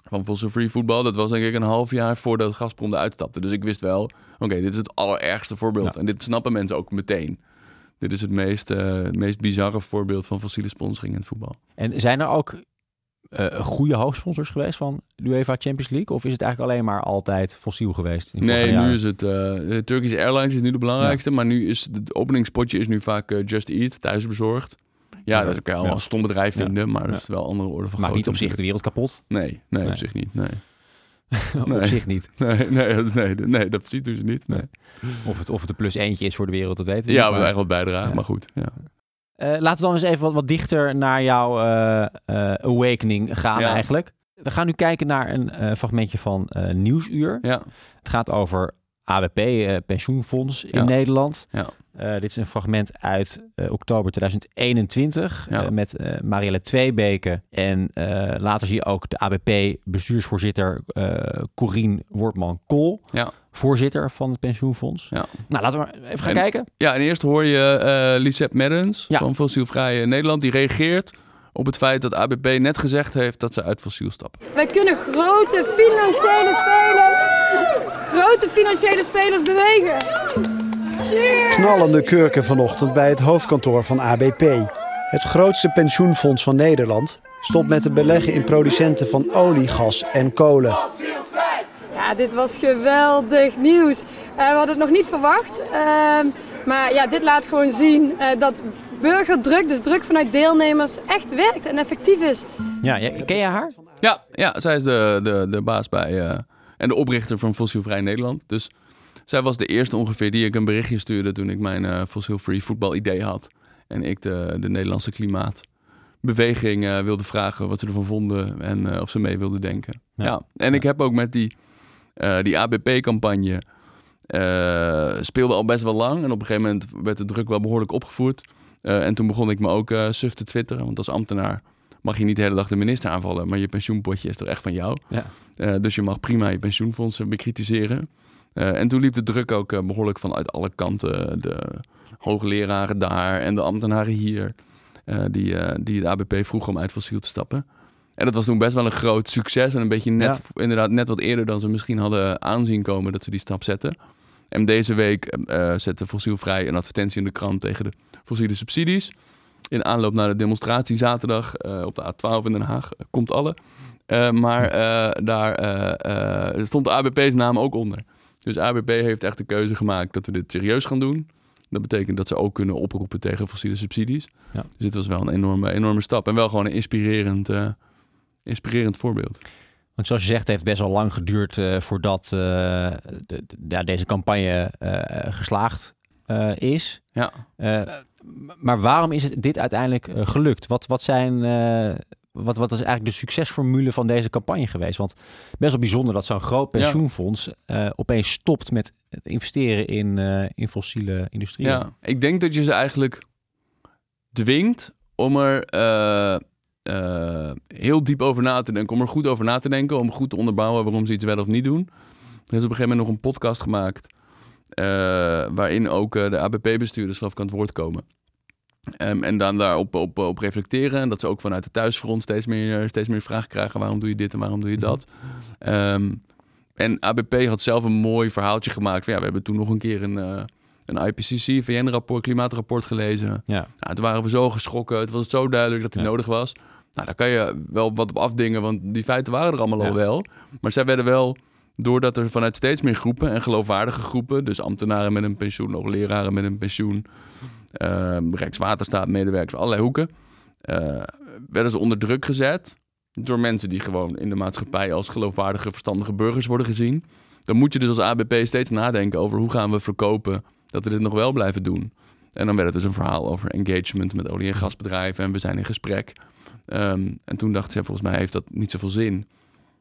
van Fossil Free Football, dat was denk ik een half jaar voordat Gazprom eruit stapte. Dus ik wist wel, oké, okay, dit is het allerergste voorbeeld. En dit snappen mensen ook meteen. Dit is het meest, uh, meest bizarre voorbeeld van fossiele sponsoring in het voetbal. En zijn er ook uh, goede hoofdsponsors geweest van de UEFA Champions League? Of is het eigenlijk alleen maar altijd fossiel geweest? Nee, nu is het uh, Turkish Airlines is nu de belangrijkste. Ja. Maar nu is het openingspotje is nu vaak uh, Just Eat, thuisbezorgd. Ja, dat kan je al een stom bedrijf vinden, maar dat is wel andere orde van Maar niet op zich de wereld kapot? Nee, nee, nee. op zich niet. Nee. op zich niet. Nee, nee, dat, nee, nee, dat ziet dus niet. Nee. Of, het, of het de plus eentje is voor de wereld, dat weten we Ja, niet, we eigenlijk wat bijdragen, ja. maar goed. Ja. Uh, laten we dan eens even wat, wat dichter naar jouw uh, uh, awakening gaan ja. eigenlijk. We gaan nu kijken naar een fragmentje van Nieuwsuur. Ja. Het gaat over ABP, pensioenfonds in Nederland. Uh, dit is een fragment uit uh, oktober 2021 ja. uh, met Marielle Tweebeke. En later zie je ook de ABP-bestuursvoorzitter Corien Wortman-Kool. Ja. Voorzitter van het pensioenfonds. Ja. Nou, laten we even gaan en, kijken. Ja, en eerst hoor je Lisette Meddens van Fossielvrije Nederland. Die reageert op het feit dat ABP net gezegd heeft dat ze uit fossiel stappen. Wij kunnen grote financiële spelers, grote financiële spelers bewegen. Knallende kurken vanochtend bij het hoofdkantoor van ABP. Het grootste pensioenfonds van Nederland stopt met te beleggen in producenten van olie, gas en kolen. Ja, dit was geweldig nieuws. Uh, we hadden het nog niet verwacht. Uh, maar ja, dit laat gewoon zien uh, dat burgerdruk, dus druk vanuit deelnemers, echt werkt en effectief is. Ja, ja ken je haar? Ja, ja zij is de, de, de baas bij uh, en de oprichter van Fossielvrij Nederland. Dus zij was de eerste ongeveer die ik een berichtje stuurde toen ik mijn uh, fossil-free voetbal idee had. En ik de, de Nederlandse klimaatbeweging uh, wilde vragen wat ze ervan vonden en uh, of ze mee wilden denken. Ja. ja. En ja. ik heb ook met die, die ABP-campagne speelde al best wel lang. En op een gegeven moment werd de druk wel behoorlijk opgevoerd. en toen begon ik me ook suf te twitteren, want als ambtenaar mag je niet de hele dag de minister aanvallen, maar je pensioenpotje is toch echt van jou. Ja. dus je mag prima je pensioenfondsen bekritiseren. Uh, en toen liep de druk ook uh, behoorlijk vanuit alle kanten. De hoogleraren daar en de ambtenaren hier. Uh, die, die het ABP vroegen om uit fossiel te stappen. En dat was toen best wel een groot succes. En een beetje net, ja. inderdaad net wat eerder dan ze misschien hadden aanzien komen dat ze die stap zetten. En deze week zette Fossielvrij een advertentie in de krant tegen de fossiele subsidies. in aanloop naar de demonstratie zaterdag eh, op de A12 in Den Haag. Komt alle. Eh, maar eh, daar eh, eh, stond de ABP's naam ook onder. Dus ABP heeft echt de keuze gemaakt dat we dit serieus gaan doen. Dat betekent dat ze ook kunnen oproepen tegen fossiele subsidies. Ja. Dus dit was wel een enorme, enorme stap. En wel gewoon een inspirerend, eh, inspirerend voorbeeld. Want zoals je zegt, het heeft best wel lang geduurd eh, voordat eh, de, de- ja, deze campagne geslaagd is. Ja. Maar waarom is het dit uiteindelijk gelukt? Wat, wat, zijn, wat, wat is eigenlijk de succesformule van deze campagne geweest? Want best wel bijzonder dat zo'n groot Ja. pensioenfonds eh, opeens stopt met het investeren in, eh, in fossiele industrie. Ja, ik denk dat je ze eigenlijk dwingt om er eh, heel diep over na te denken. Om er goed over na te denken. Om goed te onderbouwen waarom ze iets wel of niet doen. Er is op een gegeven moment nog een podcast gemaakt. waarin ook de ABP-bestuurders zelf aan het woord komen. Ehm, en dan daarop op, op reflecteren. En dat ze ook vanuit de thuisfront steeds meer, steeds meer vragen krijgen. Waarom doe je dit en waarom doe je dat? Ehm, en ABP had zelf een mooi verhaaltje gemaakt. Van, ja, we hebben toen nog een keer een, eh, een IPCC, VN-rapport, klimaatrapport gelezen. Ja. Nou, toen waren we zo geschrokken. Het was zo duidelijk dat het Ja. nodig was. Nou, daar kan je wel wat op afdingen, want die feiten waren er allemaal Ja. al wel. Maar zij werden wel, doordat er vanuit steeds meer groepen en geloofwaardige groepen, dus ambtenaren met een pensioen, ook leraren met een pensioen, eh, Rijkswaterstaat, medewerkers, allerlei hoeken, eh, werden ze onder druk gezet door mensen die gewoon in de maatschappij als geloofwaardige, verstandige burgers worden gezien. Dan moet je dus als ABP steeds nadenken over hoe gaan we verkopen dat we dit nog wel blijven doen. En dan werd het dus een verhaal over engagement met olie- en gasbedrijven en we zijn in gesprek. Ehm, en toen dacht ze, volgens mij heeft dat niet zoveel zin.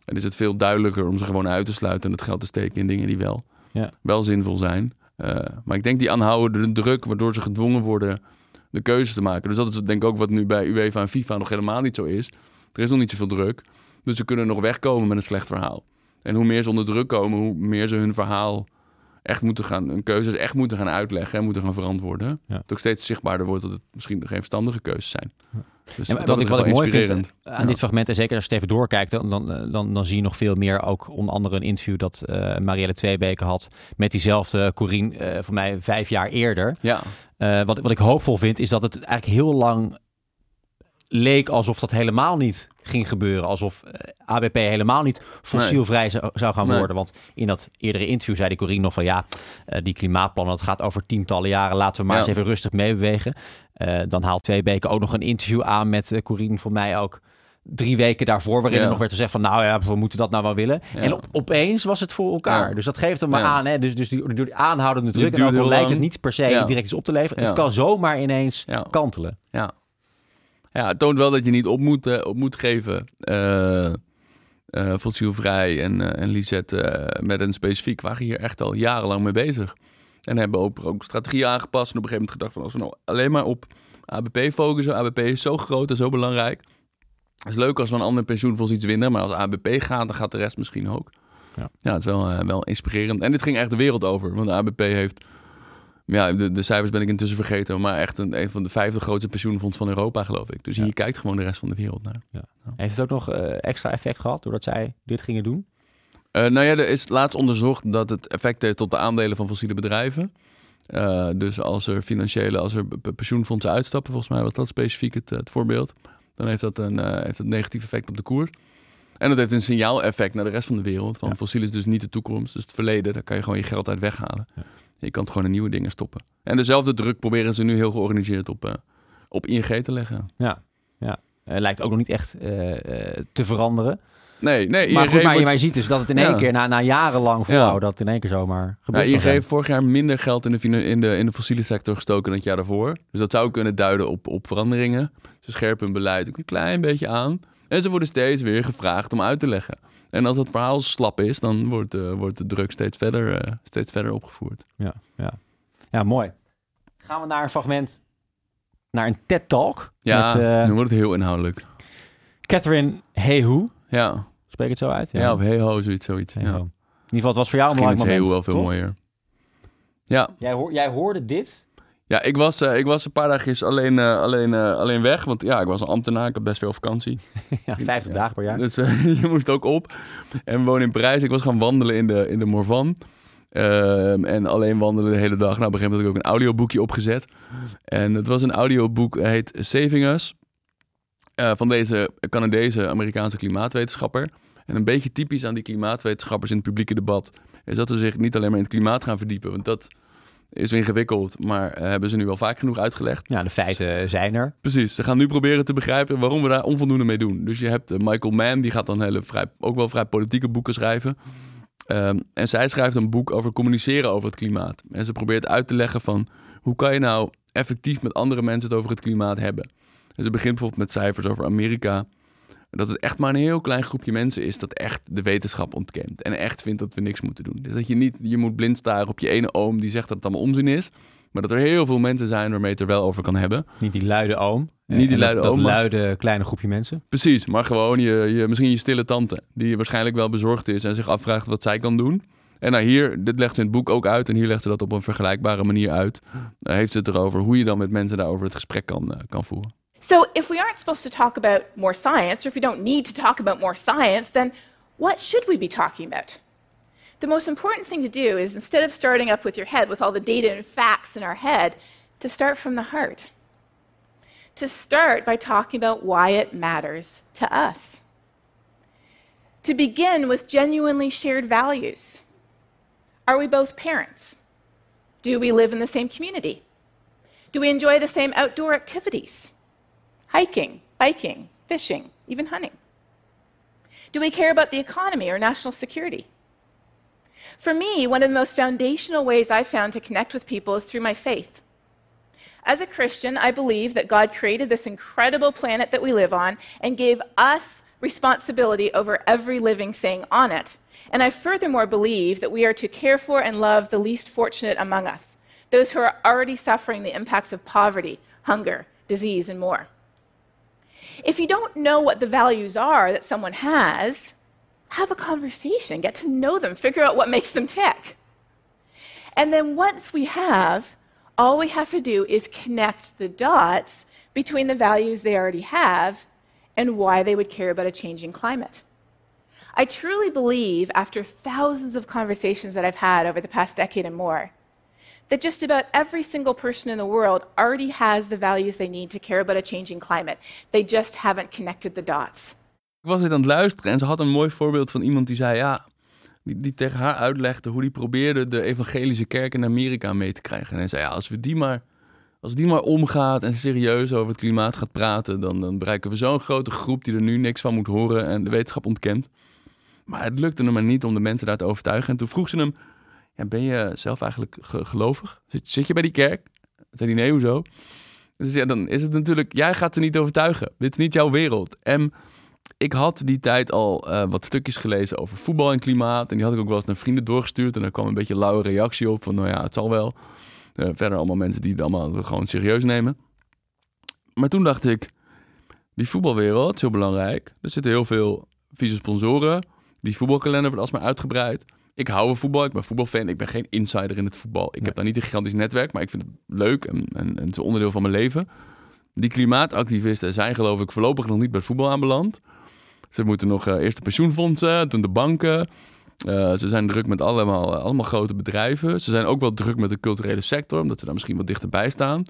En is het veel duidelijker om ze gewoon uit te sluiten en het geld te steken in dingen die wel, Ja. wel zinvol zijn. Eh, maar ik denk die aanhoudende druk, waardoor ze gedwongen worden de keuze te maken. Dus dat is denk ik ook wat nu bij UEFA en FIFA nog helemaal niet zo is. Er is nog niet zoveel druk. Dus ze kunnen nog wegkomen met een slecht verhaal. En hoe meer ze onder druk komen, hoe meer ze hun verhaal echt moeten gaan, hun keuzes echt moeten gaan uitleggen en moeten gaan verantwoorden. Ja. Het ook steeds zichtbaarder wordt dat het misschien geen verstandige keuzes zijn. Dus Ja, dat wat ik, wat ik mooi vind aan Ja. dit fragment, en zeker als je het even doorkijkt, dan, dan, dan, dan zie je nog veel meer. Ook onder andere een interview dat eh Marielle Tweebeke had met diezelfde Corine, eh voor mij vijf jaar eerder. Ja, Eh, wat, wat ik hoopvol vind, is dat het eigenlijk heel lang leek alsof dat helemaal niet ging gebeuren. Alsof eh, ABP helemaal niet fossielvrij zou, zou gaan Nee. worden. Want in dat eerdere interview zei die Corine nog van... ja, eh, die klimaatplannen, dat gaat over tientallen jaren. Laten we maar Ja. eens even rustig meebewegen. Eh, dan haalt twee weken ook nog een interview aan met Corine voor mij ook... Drie weken daarvoor, waarin Ja. er nog werd gezegd van... nou ja, we moeten dat nou wel willen. Ja. En op- opeens was het voor elkaar. Dus dat geeft hem maar aan. Hè? Dus, dus die, door die aanhoudende druk... en lijkt het niet per se direct iets op te leveren... Het kan zomaar ineens kantelen. ja. Ja, het toont wel dat je niet op moet, eh, op moet geven. eh, eh, fossielvrij en, eh, en Lisette met een specifiek waren hier echt al jarenlang mee bezig. En hebben ook, ook strategieën aangepast. En op een gegeven moment gedacht van als we nou alleen maar op ABP focussen. ABP is zo groot en zo belangrijk. Het is leuk als we een ander pensioenfonds iets winnen. Maar als ABP gaat, dan gaat de rest misschien ook. Ja. Ja, het is wel, wel inspirerend. En dit ging echt de wereld over. Want de ABP heeft... Ja, de, de cijfers ben ik intussen vergeten. Maar echt een, een van de vijfde grootste pensioenfonds van Europa, geloof ik. Dus Ja. hier kijkt gewoon de rest van de wereld naar. Heeft het ook nog eh, extra effect gehad doordat zij dit gingen doen? Eh, nou ja, er is laatst onderzocht dat het effect heeft op de aandelen van fossiele bedrijven. Eh, dus als er financiële, als er pensioenfondsen uitstappen, volgens mij was dat specifiek het, het voorbeeld, dan heeft dat een, heeft dat negatief effect op de koers. En dat heeft een signaaleffect naar de rest van de wereld. Van Ja. fossiel is dus niet de toekomst, dus het verleden. Daar kan je gewoon je geld uit weghalen. Ja. Je kan het gewoon in nieuwe dingen stoppen. En dezelfde druk proberen ze nu heel georganiseerd op, eh, op ING te leggen. Ja, ja. Lijkt ook nog niet echt eh, eh, te veranderen. Nee, nee, maar ING goed, maar, je- wordt- maar je ziet dus dat het in één Ja. keer, na, na jarenlang volhouden, dat het in één keer zomaar gebeurt. ING heeft vorig jaar minder geld in de, in, de, in de fossiele sector gestoken dan het jaar daarvoor. Dus dat zou kunnen duiden op, op veranderingen. Ze scherpen hun beleid ook een klein beetje aan. En ze worden steeds weer gevraagd om uit te leggen. En als het verhaal slap is, dan wordt, eh, wordt de druk steeds verder, eh, steeds verder opgevoerd. Ja, ja. ja, mooi. Gaan we naar een fragment, naar een TED-talk Ja, met eh, nu wordt het heel inhoudelijk. Catherine Hehu. Ja, Spreek het zo uit? ja. of hey ho, zoiets. zoiets. Ja. In ieder geval, het was voor jou een belangrijk heel moment. wel veel toch? mooier. Ja, Jij, hoor, jij hoorde dit? Ja ik, was, eh, ik was een paar dagjes alleen, eh, alleen, eh, alleen weg. Want ja, ik was een ambtenaar, ik had best veel vakantie. Ja, 50 dagen per jaar. Dus je moest ook op. En we wonen in Parijs. Ik was gaan wandelen in de, in de Morvan. Ehm, en alleen wandelen de hele dag. Nou, op een gegeven moment heb ik ook een audioboekje opgezet. En het was een audioboek, heet Saving Us. van deze Canadese Amerikaanse klimaatwetenschapper. En een beetje typisch aan die klimaatwetenschappers in het publieke debat... is dat ze zich niet alleen maar in het klimaat gaan verdiepen. Want dat is ingewikkeld, maar eh, hebben ze nu al vaak genoeg uitgelegd. Ja, de feiten zijn er. Precies, ze gaan nu proberen te begrijpen waarom we daar onvoldoende mee doen. Dus je hebt eh, Michael Mann, die gaat dan hele vrij, ook wel vrij politieke boeken schrijven. Ehm, en zij schrijft een boek over communiceren over het klimaat. En ze probeert uit te leggen van hoe kan je nou effectief met andere mensen het over het klimaat hebben. En ze begint bijvoorbeeld met cijfers over Amerika. Dat het echt maar een heel klein groepje mensen is dat echt de wetenschap ontkent. En echt vindt dat we niks moeten doen. Dus dat je niet, je moet blind staren op je ene oom die zegt dat het allemaal onzin is. Maar dat er heel veel mensen zijn waarmee het er wel over kan hebben. Niet die luide oom. Niet die En luide dat, oom, Dat luide kleine groepje mensen. Precies, maar gewoon je, je, misschien je stille tante. Die waarschijnlijk wel bezorgd is en zich afvraagt wat zij kan doen. En nou hier, dit legt ze in het boek ook uit. En hier legt ze dat op een vergelijkbare manier uit. Uh, heeft ze het erover hoe je dan met mensen daarover het gesprek kan, eh, kan voeren. So, if we aren't supposed to talk about more science, or if we don't need to talk about more science, then what should we be talking about? The most important thing to do is instead of starting up with your head with all the data and facts in our head, to start from the heart. To start by talking about why it matters to us. To begin with genuinely shared values. Are we both parents? Do we live in the same community? Do we enjoy the same outdoor activities? Hiking, biking, fishing, even hunting? Do we care about the economy or national security? For me, one of the most foundational ways I've found to connect with people is through my faith. As a Christian, I believe that God created this incredible planet that we live on and gave us responsibility over every living thing on it. And I furthermore believe that we are to care for and love the least fortunate among us, those who are already suffering the impacts of poverty, hunger, disease, and more. If you don't know what the values are that someone has, have a conversation, get to know them, figure out what makes them tick. And then once we have, all we have to do is connect the dots between the values they already have and why they would care about a changing climate. I truly believe, after thousands of conversations that I've had over the past decade and more, that just about every single person in the world already has the values they need to care about a changing climate. They just haven't connected the dots. Ik was dit aan het luisteren en ze had een mooi voorbeeld van iemand die zei ja, die, die tegen haar uitlegde hoe die probeerde de evangelische kerk in Amerika mee te krijgen. En zei ja, als we die maar, als die maar omgaat en serieus over het klimaat gaat praten, dan, dan bereiken we zo'n grote groep die er nu niks van moet horen en de wetenschap ontkent. Maar het lukte hem maar niet om de mensen daar te overtuigen. En toen vroeg ze hem, ja, ben je zelf eigenlijk ge- gelovig? Zit, zit je bij die kerk? Zei hij nee, hoezo? Dus ja, dan is het natuurlijk, jij gaat ze niet overtuigen. Dit is niet jouw wereld. En ik had die tijd al eh, wat stukjes gelezen over voetbal en klimaat. En die had ik ook wel eens naar vrienden doorgestuurd. En daar kwam een beetje een lauwe reactie op van, nou ja, het zal wel. Eh, verder allemaal mensen die het allemaal gewoon serieus nemen. Maar toen dacht ik, die voetbalwereld is heel belangrijk. Er zitten heel veel vieze sponsoren. Die voetbalkalender wordt alsmaar uitgebreid. Ik hou van voetbal, ik ben voetbalfan. Ik ben geen insider in het voetbal. Ik heb daar niet een gigantisch netwerk, maar ik vind het leuk en, en, en het is een onderdeel van mijn leven. Die klimaatactivisten zijn geloof ik voorlopig nog niet bij voetbal aanbeland. Ze moeten nog eh, eerst de pensioenfondsen, toen de banken. Eh, ze zijn druk met allemaal, allemaal grote bedrijven. Ze zijn ook wel druk met de culturele sector, omdat ze daar misschien wat dichterbij staan.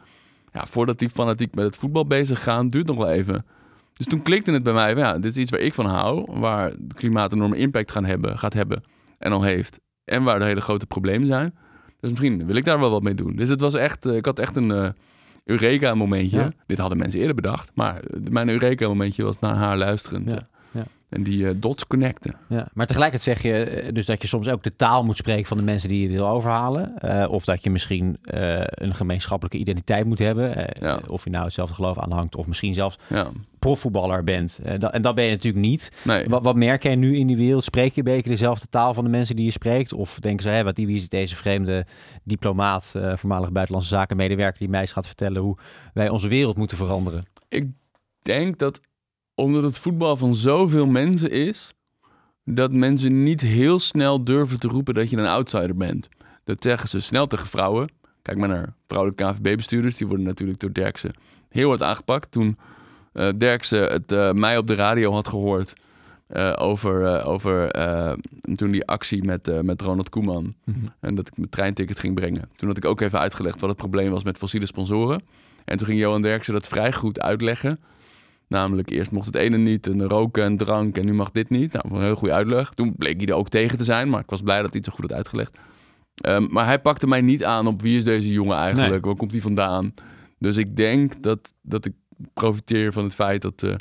Ja, voordat die fanatiek met het voetbal bezig gaan, duurt nog wel even. Dus toen klikte het bij mij, ja, dit is iets waar ik van hou, waar het klimaat een enorme impact gaan hebben, gaat hebben en al heeft. En waar er hele grote problemen zijn. Dus misschien wil ik daar wel wat mee doen. Dus het was echt, eh, ik had echt een eh, Eureka-momentje. Ja. Dit hadden mensen eerder bedacht, maar eh, mijn Eureka-momentje was naar haar luisterend. Ja. En die eh, dots connecten. Ja, maar tegelijkertijd zeg je eh, dus dat je soms ook de taal moet spreken van de mensen die je wil overhalen. Eh, of dat je misschien een gemeenschappelijke identiteit moet hebben. Ja. Of je nou hetzelfde geloof aanhangt of misschien zelfs Ja, profvoetballer bent. Dat, en dat ben je natuurlijk niet. nee. Wat, wat merk jij nu in die wereld? Spreek je een beetje dezelfde taal van de mensen die je spreekt? Of denken ze, hé, wat die wie is deze vreemde diplomaat, voormalig buitenlandse zakenmedewerker, die mij eens gaat vertellen hoe wij onze wereld moeten veranderen? Ik denk dat omdat het voetbal van zoveel mensen is, dat mensen niet heel snel durven te roepen dat je een outsider bent. Dat zeggen ze snel tegen vrouwen. Kijk maar naar vrouwelijke KVB-bestuurders. Die worden natuurlijk door Derksen heel hard aangepakt. Toen eh Derksen het eh, mij op de radio had gehoord eh, over, over toen die actie met, met Ronald Koeman. Mhm. En dat ik mijn treinticket ging brengen. Toen had ik ook even uitgelegd wat het probleem was met fossiele sponsoren. En toen ging Johan Derksen dat vrij goed uitleggen. Namelijk, eerst mocht het ene niet, en roken en drank, en nu mag dit niet. Nou, een heel goede uitleg. Toen bleek hij er ook tegen te zijn, maar ik was blij dat hij het zo goed had uitgelegd. Ehm, maar hij pakte mij niet aan op wie is deze jongen eigenlijk, Nee. waar komt hij vandaan. Dus ik denk dat, dat ik profiteer van het feit dat, eh,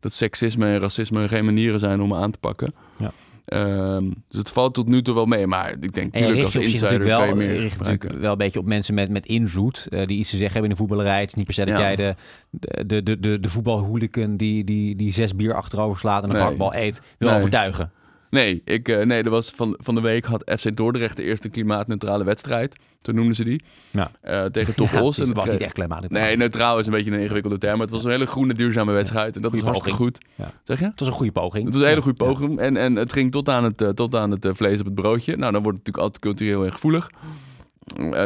dat seksisme en racisme geen manieren zijn om me aan te pakken. Ja. Ehm, dus het valt tot nu toe wel mee. Maar ik denk, En je tuurlijk, richt als insider natuurlijk kan je wel, meer richt natuurlijk wel een beetje op mensen met, met invloed. eh, die iets te zeggen hebben in de voetballerij. Het is niet per se dat Ja. jij de, de, de, de, de voetbalhooligan die, die, die zes bier achterover slaat en een Nee. eet, wil Nee. overtuigen. Nee, ik, eh, nee, er was van, van de week had FC Dordrecht de eerste klimaatneutrale wedstrijd. Toen noemden ze die. Ja. Eh, tegen Top Ja, Os. het En was niet echt. Nee, neutraal is een beetje een ingewikkelde term. Maar het was een hele groene, duurzame wedstrijd. En dat Goeie was hartstikke goed. Zeg je? Het was een goede poging. Het was een hele goede poging. En, en het ging tot aan het, eh, tot aan het eh, vlees op het broodje. Nou, dan wordt het natuurlijk altijd cultureel en gevoelig.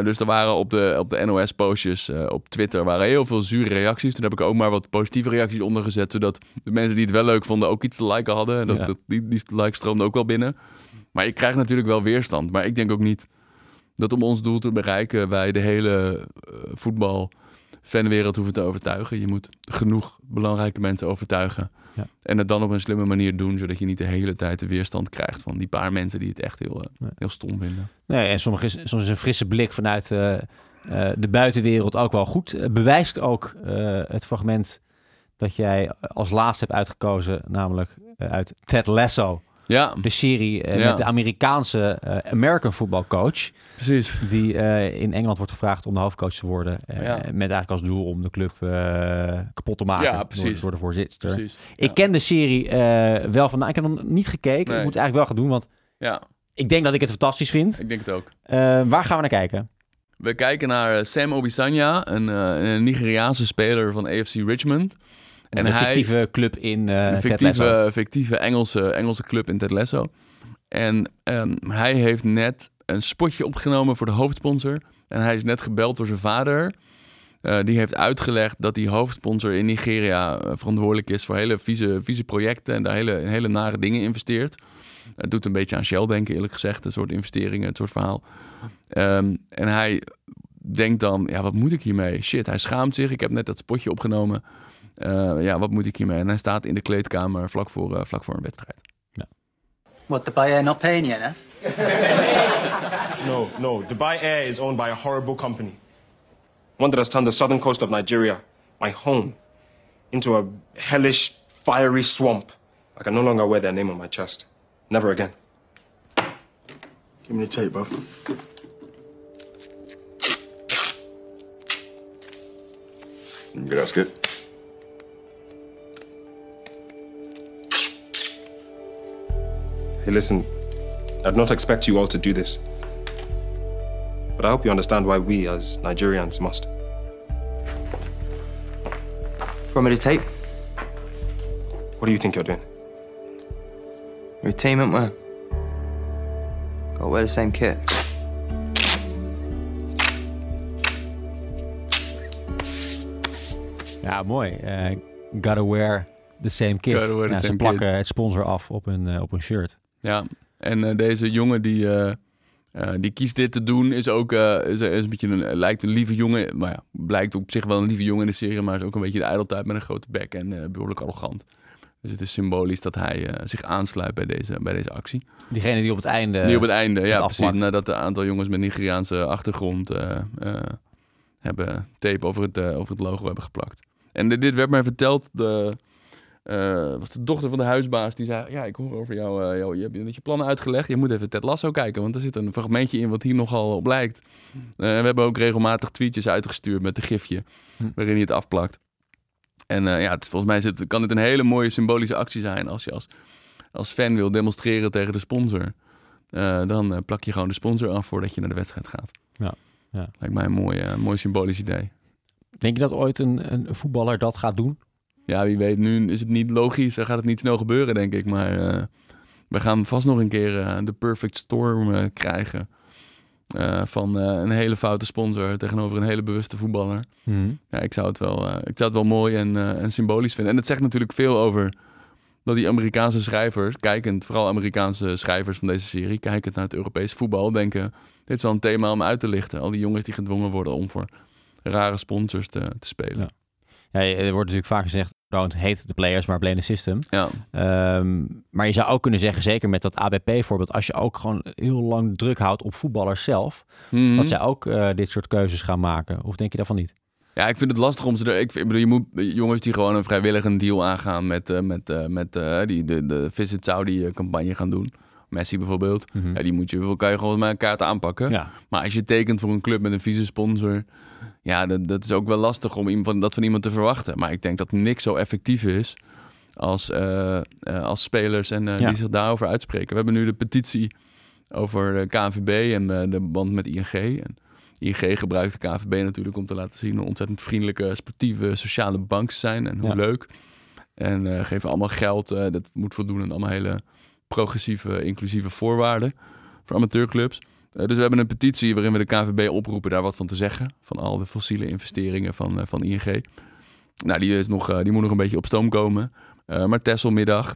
Dus er waren op de, op de NOS-postjes op Twitter waren heel veel zure reacties. Toen heb ik ook maar wat positieve reacties onder gezet. Zodat de mensen die het wel leuk vonden ook iets te liken hadden. En dat, Ja. dat, die, die likes stroomden ook wel binnen. Maar je krijgt natuurlijk wel weerstand. Maar ik denk ook niet dat om ons doel te bereiken... wij de hele eh, voetbal fanwereld hoeven te overtuigen. Je moet genoeg belangrijke mensen overtuigen. Ja. En het dan op een slimme manier doen... zodat je niet de hele tijd de weerstand krijgt... van die paar mensen die het echt heel, eh, Nee. heel stom vinden. Nee, en sommige is, soms is een frisse blik vanuit eh, de buitenwereld ook wel goed. Bewijst ook het fragment dat jij als laatste hebt uitgekozen, namelijk uit Ted Lasso. Ja, De serie eh, Ja. met de Amerikaanse eh, American voetbalcoach. precies. Die eh, in Engeland wordt gevraagd om de hoofdcoach te worden. Ja. Met eigenlijk als doel om de club kapot te maken Ja, precies. door de voorzitter. precies. Ik ken de serie wel van. Ik heb hem niet gekeken. Nee. Ik moet het eigenlijk wel gaan doen, want Ja, ik denk dat ik het fantastisch vind. ik denk het ook. Waar gaan we naar kijken? We kijken naar Sam Obisanya, een, een Nigeriaanse speler van AFC Richmond. En een hij- fictieve club in eh een fictieve, fictieve Engelse, Engelse club in Ted Lasso. En ehm, hij heeft net een spotje opgenomen voor de hoofdsponsor. En hij is net gebeld door zijn vader. Eh, die heeft uitgelegd dat die hoofdsponsor in Nigeria eh, verantwoordelijk is voor hele vieze, vieze projecten en daar hele, hele nare dingen investeert. Het doet een beetje aan Shell denken, eerlijk gezegd. Een soort investeringen, het soort verhaal. Ehm, en hij denkt dan, ja, wat moet ik hiermee? Shit, hij schaamt zich. Ik heb net dat spotje opgenomen. Eh, ja, wat moet ik hiermee? En hij staat in de kleedkamer vlak voor, eh, vlak voor een wedstrijd. What, the buyer not paying you enough? No, no. Dubai Air is owned by a horrible company. One that has turned the southern coast of Nigeria, my home, into a hellish, fiery swamp. I can no longer wear their name on my chest. Never again. Give me the tape, bro. Good, Hey, listen, I'd not expect you all to do this. But I hope you understand why we, as Nigerians, must. Want me to tape? What do you think you're doing? We're a team, aren't we? Gotta wear the same kit. Ja, mooi. Eh gotta wear the same kit. Gotta wear the Ja, ze same plakken het sponsor af op een, eh, op een shirt. Ja, en eh, deze jongen die, eh, eh, die kiest dit te doen, is ook is, is een beetje een, lijkt een lieve jongen. Maar ja, blijkt op zich wel een lieve jongen in de serie, maar is ook een beetje de ijdeltuit met een grote bek en eh, behoorlijk arrogant. Dus het is symbolisch dat hij zich aansluit bij deze, bij deze actie. Diegene die op het einde... Die op het einde, ja precies, nadat een aantal jongens met Nigeriaanse achtergrond hebben tape over het, over het logo hebben geplakt. En dit, dit werd mij verteld, de, eh, was de dochter van de huisbaas, die zei, ja ik hoor over jou, eh, jou je hebt net je plannen uitgelegd, je moet even Ted Lasso kijken, want er zit een fragmentje in wat hier nogal op lijkt. Eh, we hebben ook regelmatig tweetjes uitgestuurd met een gifje, Hm. waarin hij het afplakt. En ja, het, volgens mij zit, kan dit een hele mooie symbolische actie zijn als je als, als fan wil demonstreren tegen de sponsor. Dan plak je gewoon de sponsor af voordat je naar de wedstrijd gaat. Ja, ja. Lijkt mij een mooi, mooi symbolisch idee. Denk je dat ooit een, een voetballer dat gaat doen? Ja, wie weet, nu is het niet logisch. Dan gaat het niet snel gebeuren, denk ik. Maar eh, we gaan vast nog een keer eh, de perfect storm eh, krijgen. Van een hele foute sponsor tegenover een hele bewuste voetballer. Ja, ik zou het wel, ik zou het wel mooi en, en symbolisch vinden. En het zegt natuurlijk veel over dat die Amerikaanse schrijvers, kijkend, vooral Amerikaanse schrijvers van deze serie, kijkend naar het Europese voetbal, denken: dit is wel een thema om uit te lichten. Al die jongens die gedwongen worden om voor rare sponsors te, te spelen. Ja. Ja, er wordt natuurlijk vaak gezegd, don't hate the players, maar blame the system. Ja. Ehm, maar je zou ook kunnen zeggen, zeker met dat ABP-voorbeeld, als je ook gewoon heel lang druk houdt op voetballers zelf, Mhm. dat zij ook eh, dit soort keuzes gaan maken. Of denk je daarvan niet? Ja, ik vind het lastig om ze er. Ik, ik bedoel, je moet jongens die gewoon een vrijwillige deal aangaan met, eh, met, eh, met die de, de Visit Saudi eh, campagne gaan doen. Messi bijvoorbeeld. ja, die moet je, kan je gewoon met elkaar aanpakken. Ja. Maar als je tekent voor een club met een vieze sponsor, ja, dat, dat is ook wel lastig om iemand, van, dat van iemand te verwachten. Maar ik denk dat niks zo effectief is als, eh, eh, als spelers en Ja. die zich daarover uitspreken. We hebben nu de petitie over de KNVB en de band met ING. En ING gebruikt de KNVB natuurlijk om te laten zien hoe ontzettend vriendelijke, sportieve, sociale bank ze zijn en hoe Ja. leuk. En geven allemaal geld. dat moet voldoen aan allemaal hele progressieve, inclusieve voorwaarden voor amateurclubs. Eh, dus we hebben een petitie waarin we de KNVB oproepen daar wat van te zeggen. Van al de fossiele investeringen van, eh, van ING. Nou, die, is nog, eh, die moet nog een beetje op stoom komen. Maar Tesselmiddag,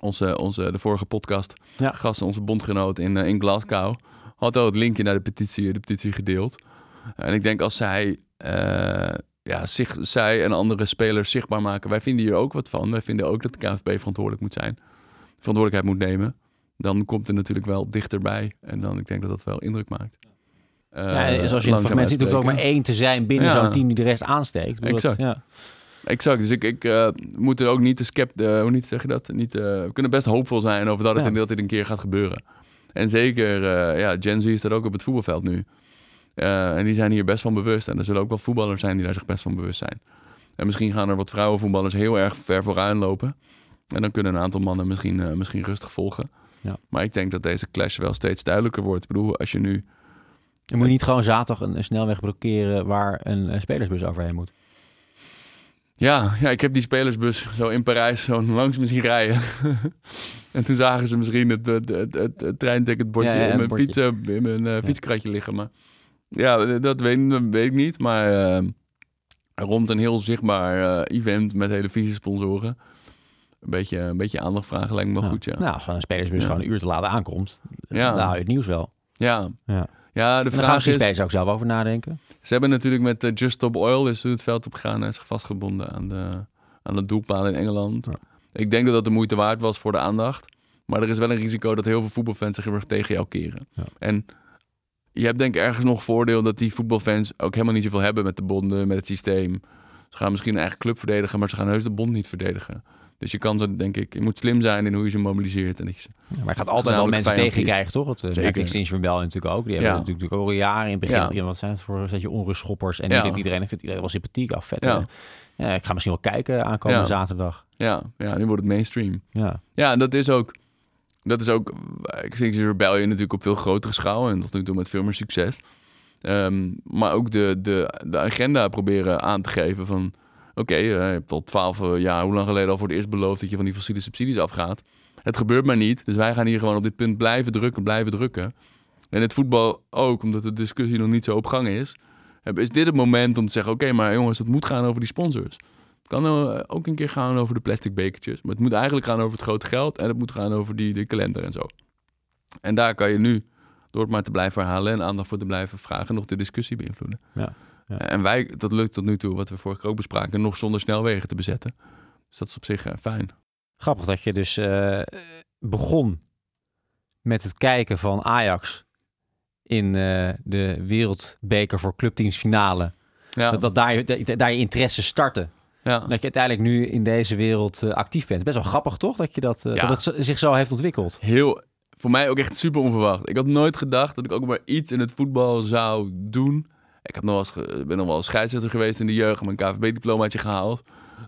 onze, onze, de vorige podcast, Ja. gast, onze bondgenoot in, in Glasgow, had al het linkje naar de petitie, de petitie gedeeld. En ik denk als zij, ja, zich, zij en andere spelers zichtbaar maken, wij vinden hier ook wat van. Wij vinden ook dat de KNVB verantwoordelijk moet zijn, verantwoordelijkheid moet nemen. Dan komt het natuurlijk wel dichterbij. En dan, ik denk dat dat wel indruk maakt. Eh, ja, zoals je in het fragment ziet, hoeft er ook maar één te zijn binnen Ja. zo'n team die de rest aansteekt. Dat- Exact. ja. Exact. Dus ik, ik eh, moet er ook niet te skept, eh, hoe niet zeg je dat? Niet, eh, we kunnen best hoopvol zijn over dat het in dat dit een keer gaat gebeuren. En zeker, eh, ja, Gen Z staat ook op het voetbalveld nu. Eh, en die zijn hier best van bewust. En er zullen ook wel voetballers zijn die daar zich best van bewust zijn. En misschien gaan er wat vrouwenvoetballers heel erg ver vooruit lopen. En dan kunnen een aantal mannen misschien, eh, misschien rustig volgen. Ja. Maar ik denk dat deze clash wel steeds duidelijker wordt. Ik bedoel, als je nu... Dan moet je niet gewoon zaterdag een, een snelweg blokkeren waar een, spelersbus overheen moet. Ja, ja, ik heb die spelersbus zo in Parijs zo langs me zien rijden. en toen zagen ze misschien het, het, het, het, het treinticketbordje Ja, ja, in mijn, fiets, eh, in mijn fietskratje liggen. Maar ja, dat weet, dat weet ik niet. Maar eh, rond een heel zichtbaar eh, event met hele vieze sponsoren. Een beetje, een beetje aandacht vragen lijkt me wel goed, ja. Nou, als een spelersbus Ja. gewoon een uur te laat aankomt, Ja. dan hou je het nieuws wel. Ja. Ja. Ja, de vraag is... spelers ook zelf over nadenken. Ze hebben natuurlijk met eh, Just Stop Oil is het veld op gegaan en is vastgebonden aan de, aan de doelpaal in Engeland. Ik denk dat dat de moeite waard was voor de aandacht. Maar er is wel een risico dat heel veel voetbalfans zich heel erg tegen jou keren. En je hebt denk ik ergens nog voordeel dat die voetbalfans ook helemaal niet zoveel hebben met de bonden, met het systeem. Ze gaan misschien een eigen club verdedigen, maar ze gaan heus de bond niet verdedigen. Dus je kan ze, denk ik, je moet slim zijn in hoe je ze mobiliseert. En dat je ze Ja, maar je gaat altijd wel mensen vijand tegen je kiest. krijgen, toch? Het uh, Extinction Rebellion natuurlijk ook. Die hebben Ja. natuurlijk ook al jaren in het begin. Ja. Wat zijn het voor een je onrustschoppers? En die vindt iedereen, vindt iedereen wel sympathiek af. Vet, Ja. ik ga misschien wel kijken aankomende zaterdag. Ja, ja, nu wordt het mainstream. Ja. Ja, dat is ook. Dat is ook. Extinction Rebellion natuurlijk op veel grotere schaal en tot nu toe met veel meer succes. Ehm, maar ook de, de, de agenda proberen aan te geven van. Oké, eh, je hebt al twaalf jaar, hoe lang geleden al voor het eerst beloofd dat je van die fossiele subsidies afgaat. Het gebeurt maar niet. Dus wij gaan hier gewoon op dit punt blijven drukken, blijven drukken. En het voetbal ook, omdat de discussie nog niet zo op gang is. Is dit het moment om te zeggen: oké, maar jongens, het moet gaan over die sponsors. Het kan eh, ook een keer gaan over de plastic bekertjes. Maar het moet eigenlijk gaan over het grote geld. En het moet gaan over die, de kalender en zo. En daar kan je nu, door het maar te blijven herhalen en aandacht voor te blijven vragen, nog de discussie beïnvloeden. Ja, ja. En wij, dat lukt tot nu toe, wat we vorige keer ook bespraken, nog zonder snelwegen te bezetten. Dus dat is op zich eh, fijn. Grappig dat je dus eh, begon met het kijken van Ajax in eh, de wereldbeker voor clubteams finale. Ja. Dat, dat daar, dat, daar je interesse startte. Ja. Dat je uiteindelijk nu in deze wereld actief bent. Best wel grappig toch? Dat, je dat, Ja. dat het zich zo heeft ontwikkeld. Heel, voor mij ook echt super onverwacht. Ik had nooit gedacht dat ik ook maar iets in het voetbal zou doen. Ik heb nog wel eens, ge- ben nog wel eens scheidsrechter geweest in de jeugd, mijn KVB-diplomaatje gehaald.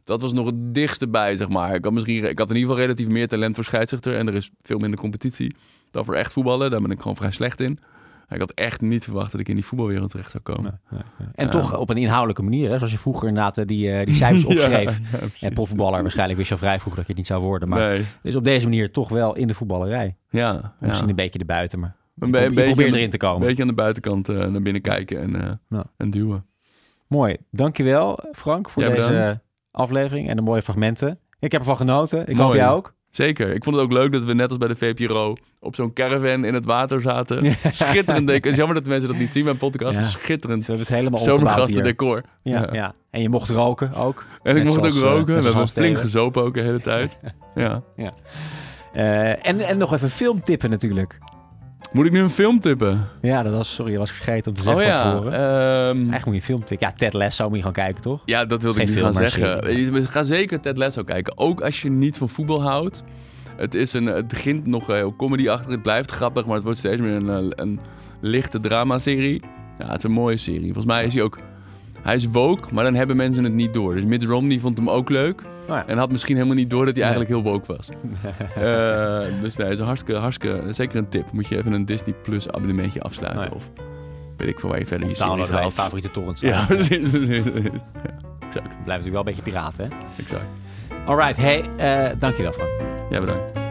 Dat was nog het dichtste bij, zeg maar. Ik had, misschien, ik had in ieder geval relatief meer talent voor scheidsrechter en er is veel minder competitie dan voor echt voetballen. Daar ben ik gewoon vrij slecht in. Ik had echt niet verwacht dat ik in die voetbalwereld terecht zou komen. En Ja. toch op een inhoudelijke manier. Hè? Zoals je vroeger inderdaad eh, die, eh, die cijfers opschreef. ja, en profvoetballer, waarschijnlijk wist je al vrij vroeg dat je het niet zou worden. Maar Nee. dus op deze manier toch wel in de voetballerij. Ja, Misschien ja. een beetje erbuiten, maar Een, be- beetje erin te komen. Een beetje aan de buitenkant eh, naar binnen kijken en, eh, Ja. en duwen. Mooi. Dankjewel Frank voor deze bedankt. aflevering en de mooie fragmenten. Ik heb ervan genoten. Ik hoop jij ook. Zeker. Ik vond het ook leuk dat we net als bij de VPRO op zo'n caravan in het water zaten. Schitterend decor. Het is jammer dat de mensen dat niet zien bij een podcast. Ja. Schitterend. Hebben het helemaal Zomergasten decor. Ja, ja. En je mocht roken ook. En ik mocht ook zoals, eh, roken. we hebben flink gezopen ook de hele tijd. ja. Ja. En, en nog even filmtippen natuurlijk. Moet ik nu een film tippen? Ja, dat was, sorry, je was vergeten om te zeggen Oh ja, van tevoren. ehm, Eigenlijk moet je een film tippen. Ja, Ted Lasso moet je gaan kijken, toch? Ja, dat wilde Geen ik film, gaan zeggen. Je- Ga zeker Ted Lasso kijken. Ook als je niet van voetbal houdt. Het, is een, het begint nog heel comedy-achtig. Het blijft grappig, maar het wordt steeds meer een, eh, een lichte dramaserie. Ja, het is een mooie serie. Volgens mij is hij ook... Hij is woke, maar dan hebben mensen het niet door. Dus Mitt Romney vond hem ook leuk. ja. En had misschien helemaal niet door dat hij Nee. eigenlijk heel woke was. Eh, dus nee, is een hartstikke, hartstikke... Zeker een tip. Moet je even een Disney Plus abonnementje afsluiten. Nee. Of weet ik veel waar je verder je Downloaden series bij je haalt. favoriete torrents. Ja, precies. precies, precies. Ja, Blijft natuurlijk wel een beetje piraten, hè? exact. Alright, hey, eh dankjewel Frank. Ja, bedankt.